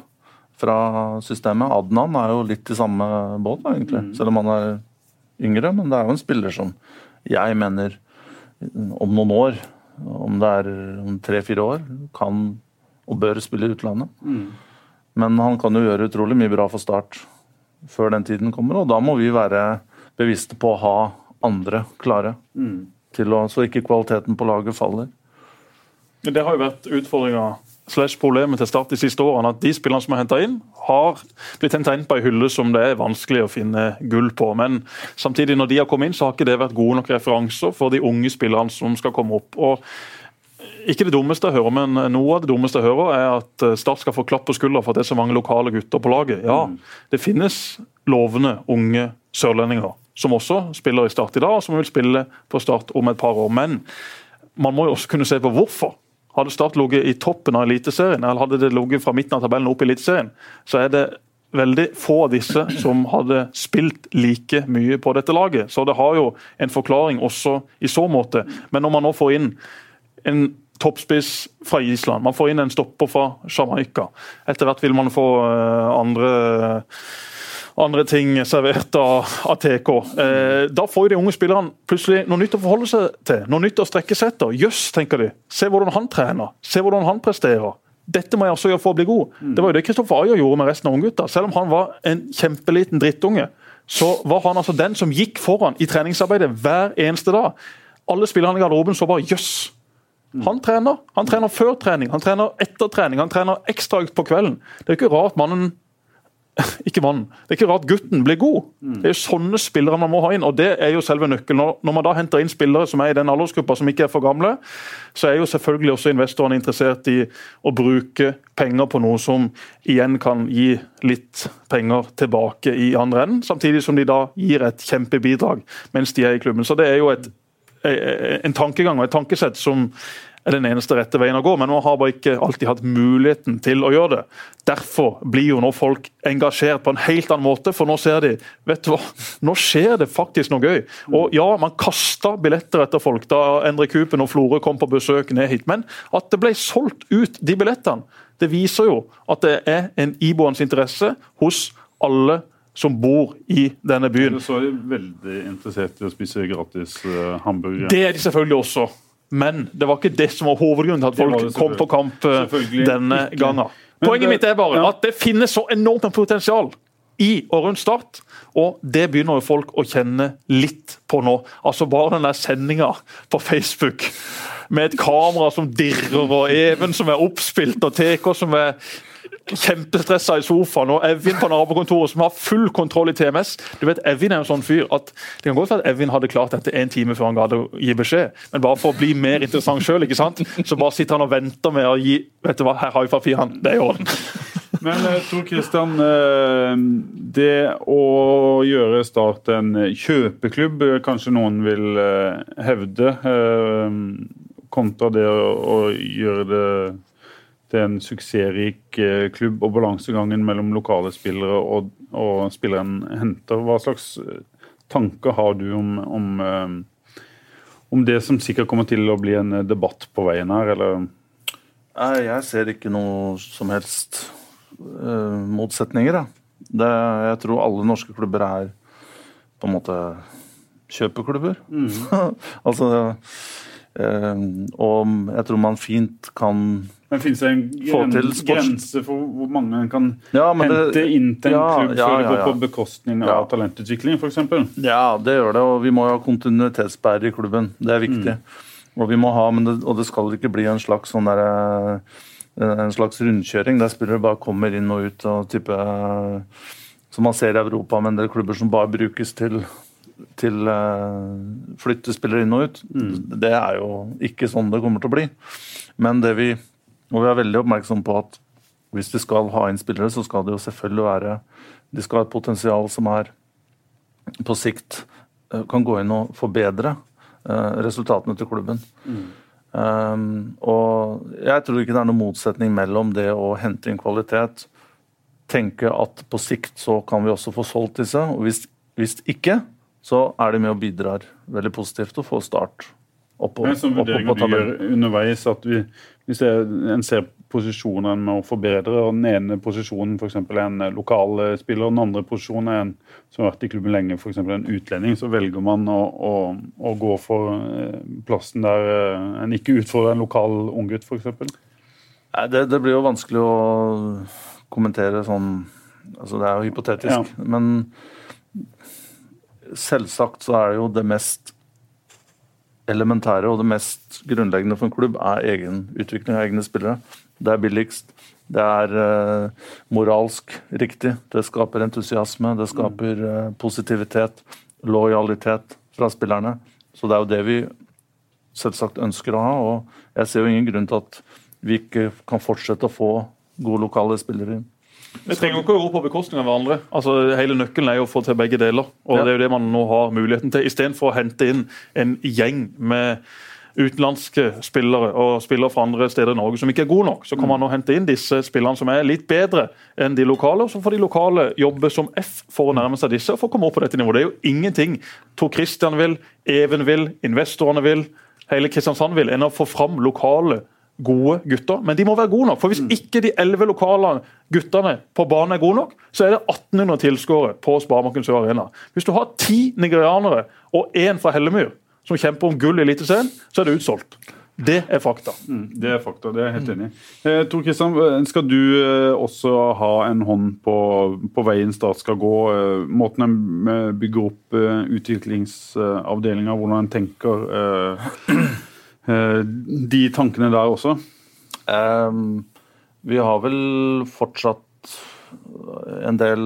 fra systemet. Adnan er jo litt i samme båt, egentlig, mm. Selv om han er yngre. Men det er jo en spiller som jeg mener om noen år, om det er om tre-fire år, kan og bør spille i utlandet. Men han kan jo gjøre utrolig mye bra for Start før den tiden kommer, og da må vi være bevisste på å ha andre klare. Til å, så ikke kvaliteten på laget faller. Det har jo vært utfordringa slash problemet til Start de siste årene. At de spillerne som er henta inn, har blitt henta inn på ei hylle som det er vanskelig å finne gull på. Men samtidig, når de har kommet inn, så har ikke det vært gode nok referanser for de unge spillerne som skal komme opp. Og ikke det dummeste jeg hører, men noe av det dummeste jeg hører, er at Start skal få klapp på skuldra for at det er så mange lokale gutter på laget. Ja, det finnes lovende unge sørlendinger som også spiller i Start i dag, og som vil spille på Start om et par år. Men man må jo også kunne se på hvorfor. Hadde Start ligget i toppen av Eliteserien, eller hadde det ligget fra midten av tabellen opp i Eliteserien, så er det veldig få av disse som hadde spilt like mye på dette laget. Så det har jo en forklaring også i så måte. Men når man nå får inn en toppspiss fra Island, man får inn en stopper fra Jamaica. Etter hvert vil man få eh, andre andre ting servert av, av TK. Eh, da får jo de unge spillerne plutselig noe nytt å forholde seg til. Noe nytt å strekke seg etter. Jøss, tenker de. Se hvordan han trener. Se hvordan han presterer. Dette må jeg også gjøre for å bli god. Det var jo det Kristoffer Ayer gjorde med resten av unggutta. Selv om han var en kjempeliten drittunge, så var han altså den som gikk foran i treningsarbeidet hver eneste dag. Alle spillerne i garderoben så bare jøss. Han trener. Han trener før trening, han trener etter trening, han trener ekstraøkt på kvelden. Det er jo ikke rart mannen ikke mannen. Det er ikke rart gutten blir god. Det er jo sånne spillere man må ha inn, og det er jo selve nøkkelen. Når- man da henter inn spillere som er i den aldersgruppa som ikke er for gamle, så er jo selvfølgelig også investorene interessert i å bruke penger på noe som igjen kan gi litt penger tilbake i andre enden, samtidig som de da gir et kjempebidrag mens de er i klubben. Så det er jo et, en tankegang og et tankesett som er den eneste rette veien å gå, men man har bare ikke alltid hatt muligheten til å gjøre det. Derfor blir jo nå folk engasjert på en helt annen måte, for nå ser de vet du hva, nå skjer det faktisk noe gøy. Og ja, man kasta billetter etter folk da Endre Kupen og Florø kom på besøk ned hit, men at det ble solgt ut de billettene, det viser jo at det er en iboende interesse hos alle som bor i denne byen. Så er de veldig interessert i å spise gratis hamburger. hamburgere. Det er de selvfølgelig også. Men det var ikke det som var hovedgrunnen til at folk kom på kamp eh, denne ikke. gangen. Poenget det- mitt er bare ja. at det finnes så enormt med potensial i og rundt Start, og det begynner jo folk å kjenne litt på nå. Altså Bare den der sendinga på Facebook med et kamera som dirrer, og Even som er oppspilt, og TK som er kjempestressa i sofaen, og Evin på nabokontoret som har full kontroll i TMS. Du vet, Evin er en sånn fyr at Det kan godt være at Evin hadde klart dette en time før han gadd å gi beskjed, men bare for å bli mer interessant sjøl, så bare sitter han og venter med å gi Vet du hva, her har vi papirene, Det er i orden. Men eh, Tor Kristian, eh, det å gjøre Start en kjøpeklubb, eh, kanskje noen vil hevde, kontra det å gjøre det til en suksessrik eh, klubb og balansegangen mellom lokale spillere og, og spilleren henter. Hva slags eh, tanker har du om, om, eh, om det som sikkert kommer til å bli en debatt på veien her, eller? Jeg ser ikke noe som helst motsetninger. jeg. Det, jeg tror alle norske klubber er på en måte kjøpeklubber. altså eh, Og jeg tror man fint kan Men finnes det en gren, grense for hvor mange en kan Ja, hente det- inn til en Ja, klubb ja, før det går på bekostning av talentutvikling, f.eks.? Ja, det gjør det, og vi må jo ha kontinuitetsbærer i klubben. Det er viktig. Og, vi ha, men det, og det skal ikke bli en slags sånn derre en slags rundkjøring der spillere bare kommer inn og ut. og type Som man ser i Europa med en del klubber som bare brukes til til uh, flytte spillere inn og ut. Det er jo ikke sånn det kommer til å bli. Men det vi Og vi er veldig oppmerksom på at hvis vi skal ha inn spillere, så skal det jo selvfølgelig være De skal ha et potensial som er på sikt eh, kan gå inn og forbedre eh, resultatene til klubben. Um, og jeg tror ikke det er noen motsetning mellom det å hente inn kvalitet, tenke at på sikt så kan vi også få solgt disse, og hvis, hvis ikke, så er de med og bidrar veldig positivt og får start oppå, Det er sånn oppå vurdering på du gjør underveis at vi, hvis en ser posisjoner en må forbedre, og den ene posisjonen f.eks. er en eh, lokal eh, spiller, og den andre posisjonen er en som har vært i klubben lenge, f.eks. en utlending, så velger man å, å, å gå for eh, plassen der en ikke utfordrer en lokal unggutt, f.eks. Det, det blir jo vanskelig å kommentere sånn altså Det er jo hypotetisk. Men selvsagt så er det jo det mest elementære og det mest grunnleggende for en klubb er egen utvikling av egne spillere. Det er billigst. Det er uh, moralsk riktig. Det skaper entusiasme. Det skaper uh, positivitet, lojalitet fra spillerne. Så det er jo det vi selvsagt ønsker å ha. Og jeg ser jo ingen grunn til at vi ikke kan fortsette å få gode lokale spillere inn. Det trenger ikke å gå på bekostning av hverandre. Altså, hele Nøkkelen er jo å få til begge deler. og Ja. Det er jo det man nå har muligheten til. Istedenfor å hente inn en gjeng med utenlandske spillere og spillere fra andre steder i Norge som ikke er gode nok, så kan man nå hente inn disse spillerne som er litt bedre enn de lokale. og Så får de lokale jobbe som F for å nærme seg disse og for å komme opp på dette nivået. Det er jo ingenting Tor Christian vil, Even vil, investorene vil, hele Kristiansand vil, enn å få fram lokale gode gutter, men de må være gode nok. For Hvis ikke de elleve lokale guttene på banen er gode nok, så er det 1800 tilskuere på Sparebanken Sør Arena. Hvis du har ti nigerianere og én fra Hellemyr som kjemper om gull i Eliteserien, så er det utsolgt. Det er fakta. Mm, Det er fakta, det er jeg helt enig i. Eh, Tor Kristian, skal du eh, også ha en hånd på, på veien Start skal gå? Eh, måten en eh, bygger opp eh, utviklingsavdelinga, hvordan en tenker eh, de tankene der også? Ehm, vi har vel fortsatt en del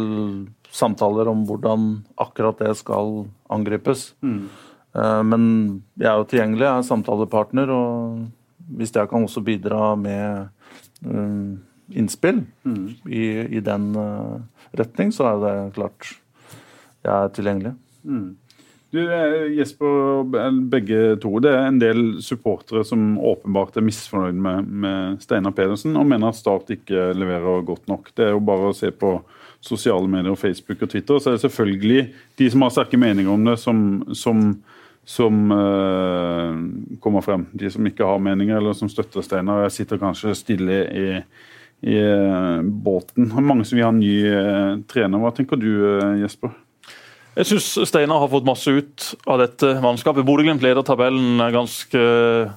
samtaler om hvordan akkurat det skal angripes. Eh, men jeg er jo tilgjengelig, jeg er samtalepartner, og hvis jeg kan også bidra med eh, innspill i, i den eh, retning, så er det klart jeg er tilgjengelig. Du, eh, Jesper og begge to, det er en del supportere som åpenbart er misfornøyd med, med Steinar Pedersen og mener at Start ikke leverer godt nok. Det er jo bare å se på sosiale medier, Facebook og Twitter, så er det selvfølgelig de som har sterke meninger om det, som, som, som uh, kommer frem. De som ikke har meninger, eller som støtter Steinar, sitter kanskje stille i, i eh, båten. Mange som vil ha ny trener. Hva tenker du, Jesper? Jeg syns Steinar har fått masse ut av dette mannskapet. Bodø-Glimt leder tabellen ganske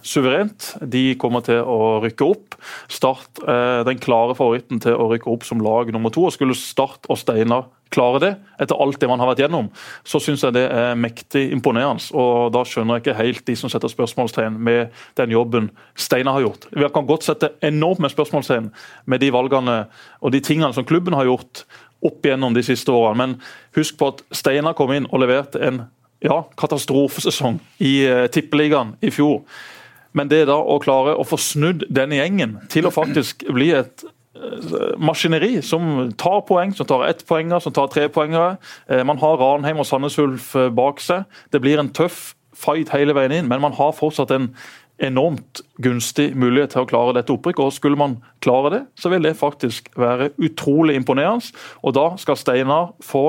suverent. De kommer til å rykke opp. Start er den klare favoritten til å rykke opp som lag nummer to. og Skulle Start og Steinar klare det, etter alt det man har vært gjennom, så syns jeg det er mektig imponerende. Og da skjønner jeg ikke helt de som setter spørsmålstegn med den jobben Steinar har gjort. Vi kan godt sette enormt med spørsmålstegn med de valgene og de tingene som klubben har gjort opp igjennom de siste årene. Men husk på at Steinar kom inn og leverte en ja, katastrofesesong i uh, Tippeligaen i fjor. Men det da å klare å få snudd denne gjengen til å faktisk bli et eh, maskineri som tar poeng, som tar ettpoengere, som tar trepoengere. poeng. Man har Ranheim og Sandnes Ulf eh, bak seg. Det blir en tøff fight hele veien inn, men man har fortsatt en enormt gunstig mulighet til å klare dette opprykket. og Skulle man klare det, så vil det faktisk være utrolig imponerende. Og da skal Steinar få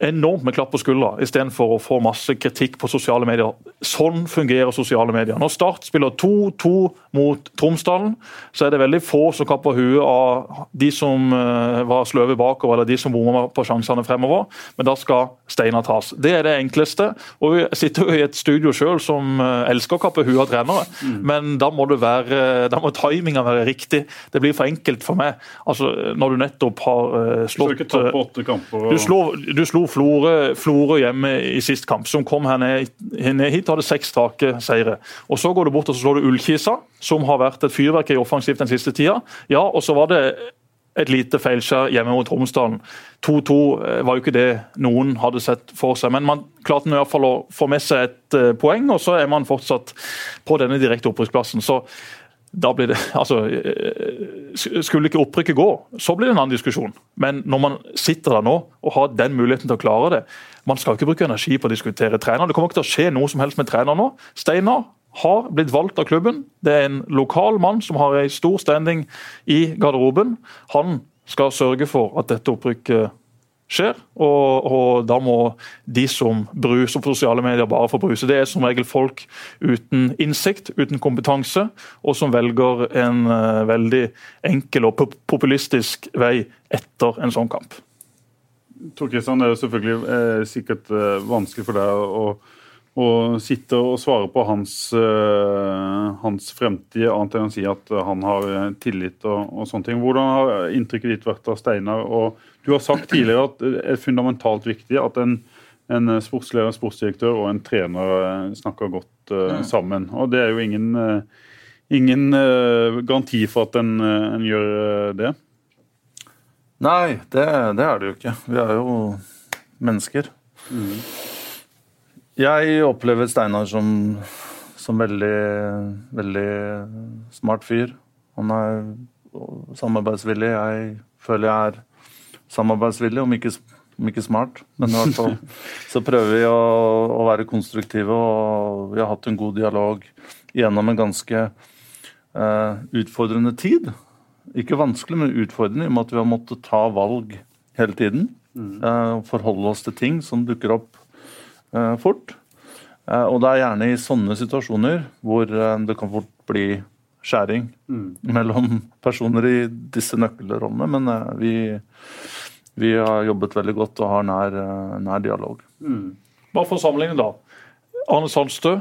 enormt med klapp på skuldra istedenfor å få masse kritikk på sosiale medier. Sånn fungerer sosiale medier. Når Start spiller 2-2 mot Tromsdalen, så er det veldig få som kapper huet av de som uh, var sløve bakover, eller de som bomma på sjansene fremover. Men da skal steiner tas. Det er det enkleste. Og Vi sitter jo i et studio sjøl som uh, elsker å kappe huet av trenere, mm. men da må, det være, da må timinga være riktig. Det blir for enkelt for meg. Altså, Når du nettopp har uh, slått du, slår, du slo Florø, Florø hjemme i sist kamp, som kom her ned, ned hit og hadde seks strake seire. Og Så går du bort og så slår du Ullkisa, som har vært et fyrverkeri offensivt den siste tida. Ja, og så var det et lite feilskjær hjemme mot Romsdalen. 2-2 eh, var jo ikke det noen hadde sett for seg, men man klarte i hvert fall å få med seg et eh, poeng, og så er man fortsatt på denne direkte opprykksplassen. Så da blir det, altså, eh, Skulle ikke opprykket gå, så blir det en annen diskusjon. Men når man sitter der nå og har den muligheten til å klare det Man skal ikke bruke energi på å diskutere trener. Det kommer ikke til å skje noe som helst med trener nå. Steinar har blitt valgt av klubben. Det er en lokal mann som har en stor standing i garderoben. Han skal sørge for at dette opprykket skjer. Og, og, da må de som bruser på sosiale medier, bare få bruse. Det er som regel folk uten innsikt, uten kompetanse, og som velger en uh, veldig enkel og populistisk vei etter en sånn kamp. Tor Kristian, det er selvfølgelig eh, sikkert eh, vanskelig for deg å å, sitte og svare på hans, eh, hans fremtid, annet enn å si at han har eh, tillit og, og, sånne ting. Hvordan har inntrykket ditt vært av Steinar? Og du har sagt tidligere at det er fundamentalt viktig at en, en sportsleder, en sportsdirektør og en trener eh, snakker godt uh, sammen. Og det er jo ingen, uh, ingen garanti for at en, en gjør det. Nei, det, det, er det jo ikke. Vi er jo mennesker. Mm. Jeg opplever Steinar som, som veldig, veldig smart fyr. Han er samarbeidsvillig. Jeg føler jeg er samarbeidsvillig, om ikke, om ikke smart. Men i hvert fall så prøver vi å, å, være konstruktive, og vi har hatt en god dialog gjennom en ganske uh, utfordrende tid. Ikke vanskelig, men utfordrende i og med at vi har måttet ta valg hele tiden. Uh, forholde oss til ting som dukker opp Eh, fort. Eh, og det er gjerne i sånne situasjoner hvor det kan fort bli skjæring mm. mellom personer i disse nøkkelrollene. Men vi, vi, har jobbet veldig godt og har nær, nær dialog. Mm. Bare for å sammenligne, da. Arne Sandstø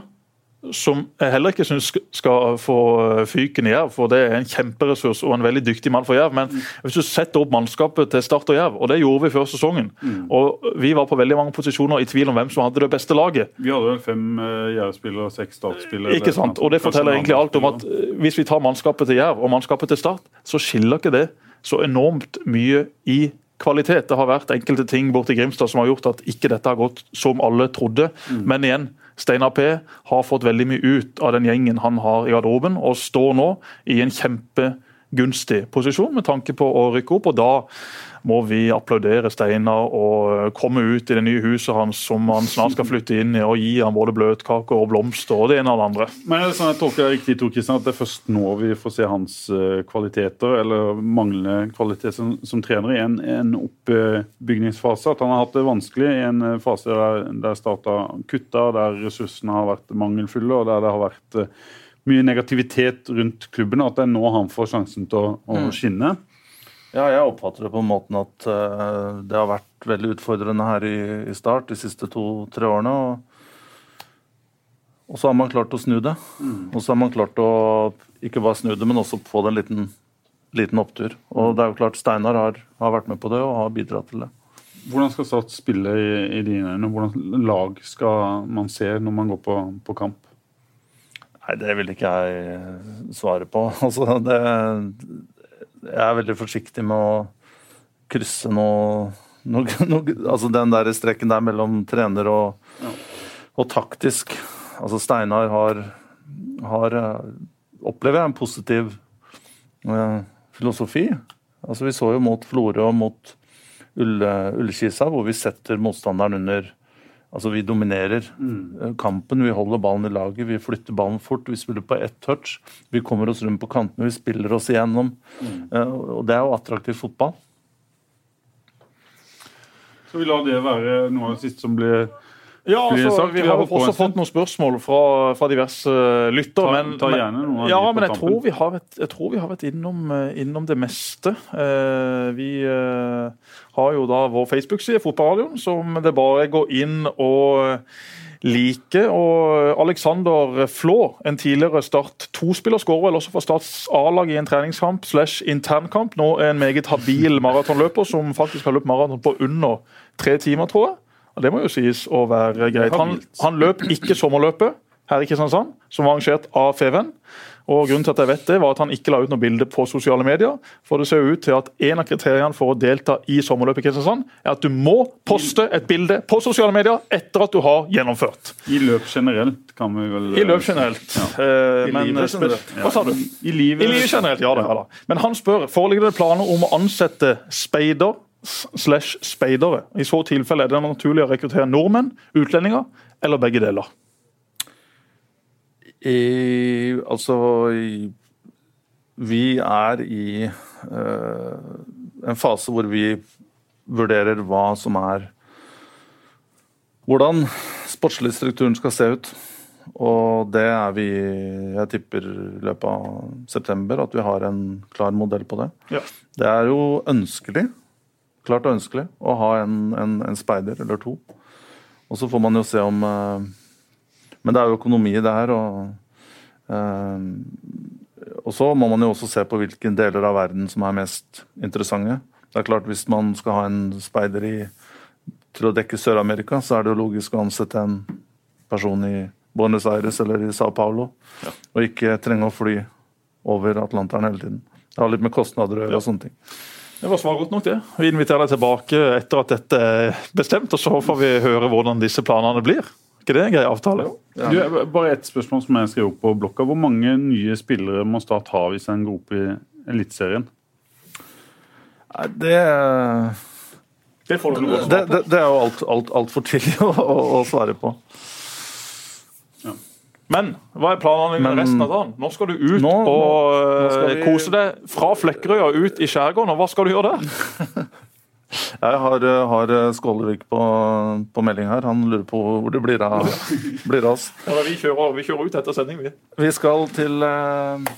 som jeg heller ikke syns skal få eh, fyken i Jerv, for det er en kjemperessurs og en veldig dyktig mann for Jerv. Men mm. hvis du setter opp mannskapet til Start og Jerv, og det gjorde vi før sesongen mm. og Vi var på veldig mange posisjoner i tvil om hvem som hadde det beste laget. Vi hadde vel fem uh, Jerv-spillere og seks Start-spillere. Ikke sant. Og det forteller egentlig alt om at hvis vi tar mannskapet til Jerv og mannskapet til Start, så skiller ikke det så enormt mye i kvalitet. Det har vært enkelte ting borti Grimstad som har gjort at ikke dette har gått som alle trodde. Mm. Men igjen, Steinar P har fått veldig mye ut av den gjengen han har i garderoben, og står nå i en kjempegunstig posisjon med tanke på å rykke opp. og da må vi applaudere Steinar og komme ut i det nye huset hans som han snart skal flytte inn i, og gi ham både bløtkaker og blomster og det ene og det andre. Men er det sånn jeg tolker det riktig, Tor Kristian, at det er først nå vi får se hans eh, kvaliteter, eller manglende kvalitet som, som trener, i en, en, oppbygningsfase? At han har hatt det vanskelig i en eh, fase der, der starta kutta, der ressursene har vært mangelfulle, og der det har vært eh, mye negativitet rundt klubben, at det er nå han får sjansen til å, å mm. skinne? Ja, jeg oppfatter det på en måte at uh, det har vært veldig utfordrende her i, i start de siste to-tre årene. Og, og, så har man klart å snu det. Mm. Og så har man klart å ikke bare snu det, men også få det en liten, liten opptur. Og det er jo klart Steinar har, har, vært med på det og har bidratt til det. Hvordan skal Start spille i, i dine øyne? Hvordan lag skal man se når man går på, på kamp? Nei, Det vil ikke jeg svare på. Altså, det, jeg er veldig forsiktig med å krysse noe, noe, noe Altså den der streken der mellom trener og, ja. og taktisk. Altså Steinar har, har Opplever jeg en positiv uh, filosofi. Altså Vi så jo mot Florø og mot Ullkisa, hvor vi setter motstanderen under Altså, vi dominerer mm. kampen, vi holder ballen i laget, vi flytter ballen fort. Vi spiller på ett touch. Vi kommer oss rundt på kantene, vi spiller oss igjennom. Mm. Uh, og det er jo attraktiv fotball. Skal vi la det være noe av det siste som blir Ja, altså, sagt? Vi har har også fått noen spørsmål fra, fra diverse lyttere. Ta- men, ta gjerne noen av ja, men jeg tror vi har vært, jeg tror vi har vært innom, eh, innom det meste. Eh, vi eh, har jo da vår Facebook-side, Fotballradioen, som det bare går inn og like. Og Alexander Flå, en tidligere Start 2-spiller, skårer vel også for Starts A-lag i en treningskamp slash internkamp. Nå er en meget habil maratonløper som faktisk har løpt maraton på under tre timer, tror jeg. Det må jo sies å være greit. Han, han løp ikke sommerløpet her i Kristiansand, som var arrangert av Feven. Og Grunnen til at jeg vet det, var at han ikke la ut noe bilde på sosiale medier. For det ser ut til at en av kriteriene for å delta i sommerløpet i Kristiansand, er at du må poste et bilde på sosiale medier etter at du har gjennomført. I løp generelt, kan vi vel I løp generelt. Eh, I livet generelt. Hva sa du? I livet, I livet generelt, ja da, ja da. Men han spør foreligger det planer om å ansette speider slash speidere. I så tilfelle er det naturlig å rekruttere nordmenn, utlendinger eller begge deler. I, altså i, Vi er i uh, en fase hvor vi vurderer hva som er Hvordan sportslig strukturen skal se ut. Og det er vi Jeg tipper i løpet av september at vi har en klar modell på det. Ja. Det er jo ønskelig, klart ønskelig, å ha en, en, en speider eller to. Og så får man jo se om eh, Men det er jo økonomi i det her, og eh, Og så må man jo også se på hvilke deler av verden som er mest interessante. Det er klart Hvis man skal ha en speider i, til å dekke Sør-Amerika, så er det jo logisk å ansette en person i Buenos Aires eller i Sao Paulo, og ikke trenge å fly over Atlanteren hele tiden. Det har litt med kostnader å gjøre og sånne ting. Det var svar godt nok, det. Vi inviterer deg tilbake etter at dette er bestemt, og så får vi høre hvordan disse planene blir. ikke det en grei avtale? Du, bare ett spørsmål som jeg skrev opp på blokka. Hvor mange nye spillere må Start ha hvis en går opp i Eliteserien? Det, Det får du noe det, det, det er jo altfor alt, alt for tidlig å, å, å svare på. Men hva er planene dine resten av dagen? Nå skal du ut Nå- og nå eh, vi- kose deg fra Flekkerøy og ut i skjærgården. Og hva skal du gjøre der? Jeg har, eh, har Skålevik på, på melding her. Han lurer på hvor det blir av, blir av oss. Ja, vi, kjører, vi kjører ut etter sending, vi. Vi skal til eh,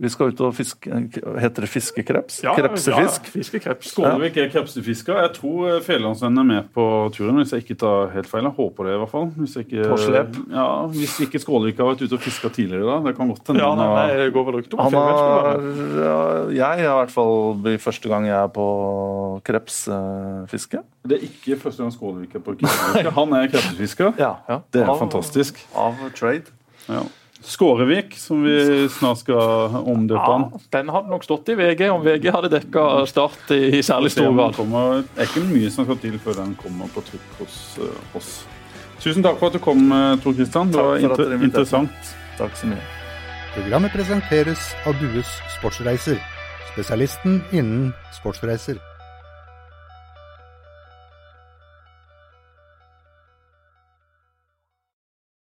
Vi skal ut og fiske Heter det fiskekreps? Krepsefisk? Ja, fiskekreps. Skålevik er krepsefisker. Jeg tror eh, Fedrelandsvennen er med på turen, hvis jeg ikke tar helt feil. Jeg håper det, i hvert fall. Hvis, ikke? Ja, hvis ikke Skålevik har vært ute og fiska tidligere da. Det kan godt hende. Ja, nei, nei, det går vel ikke Han har ja, Jeg har i hvert fall blir første gang jeg er på krepsfiske. Det er ikke første gang Skålevik er på krepsfiske. Han er krepsefisker. Ja, Det er Av- fantastisk. Av trade. Ja. Skårevik, som vi snart skal omdøpe han. Ja, den hadde nok stått i VG om VG hadde dekka Start i, i særlig stor grad. det er ikke mye som skal til før den kommer på trykk hos eh, oss. Tusen takk for at du kom, eh, Tor Kristian. Det var inter interessant. Takk så mye. Programmet presenteres av Dues Sportsreiser, spesialisten innen sportsreiser.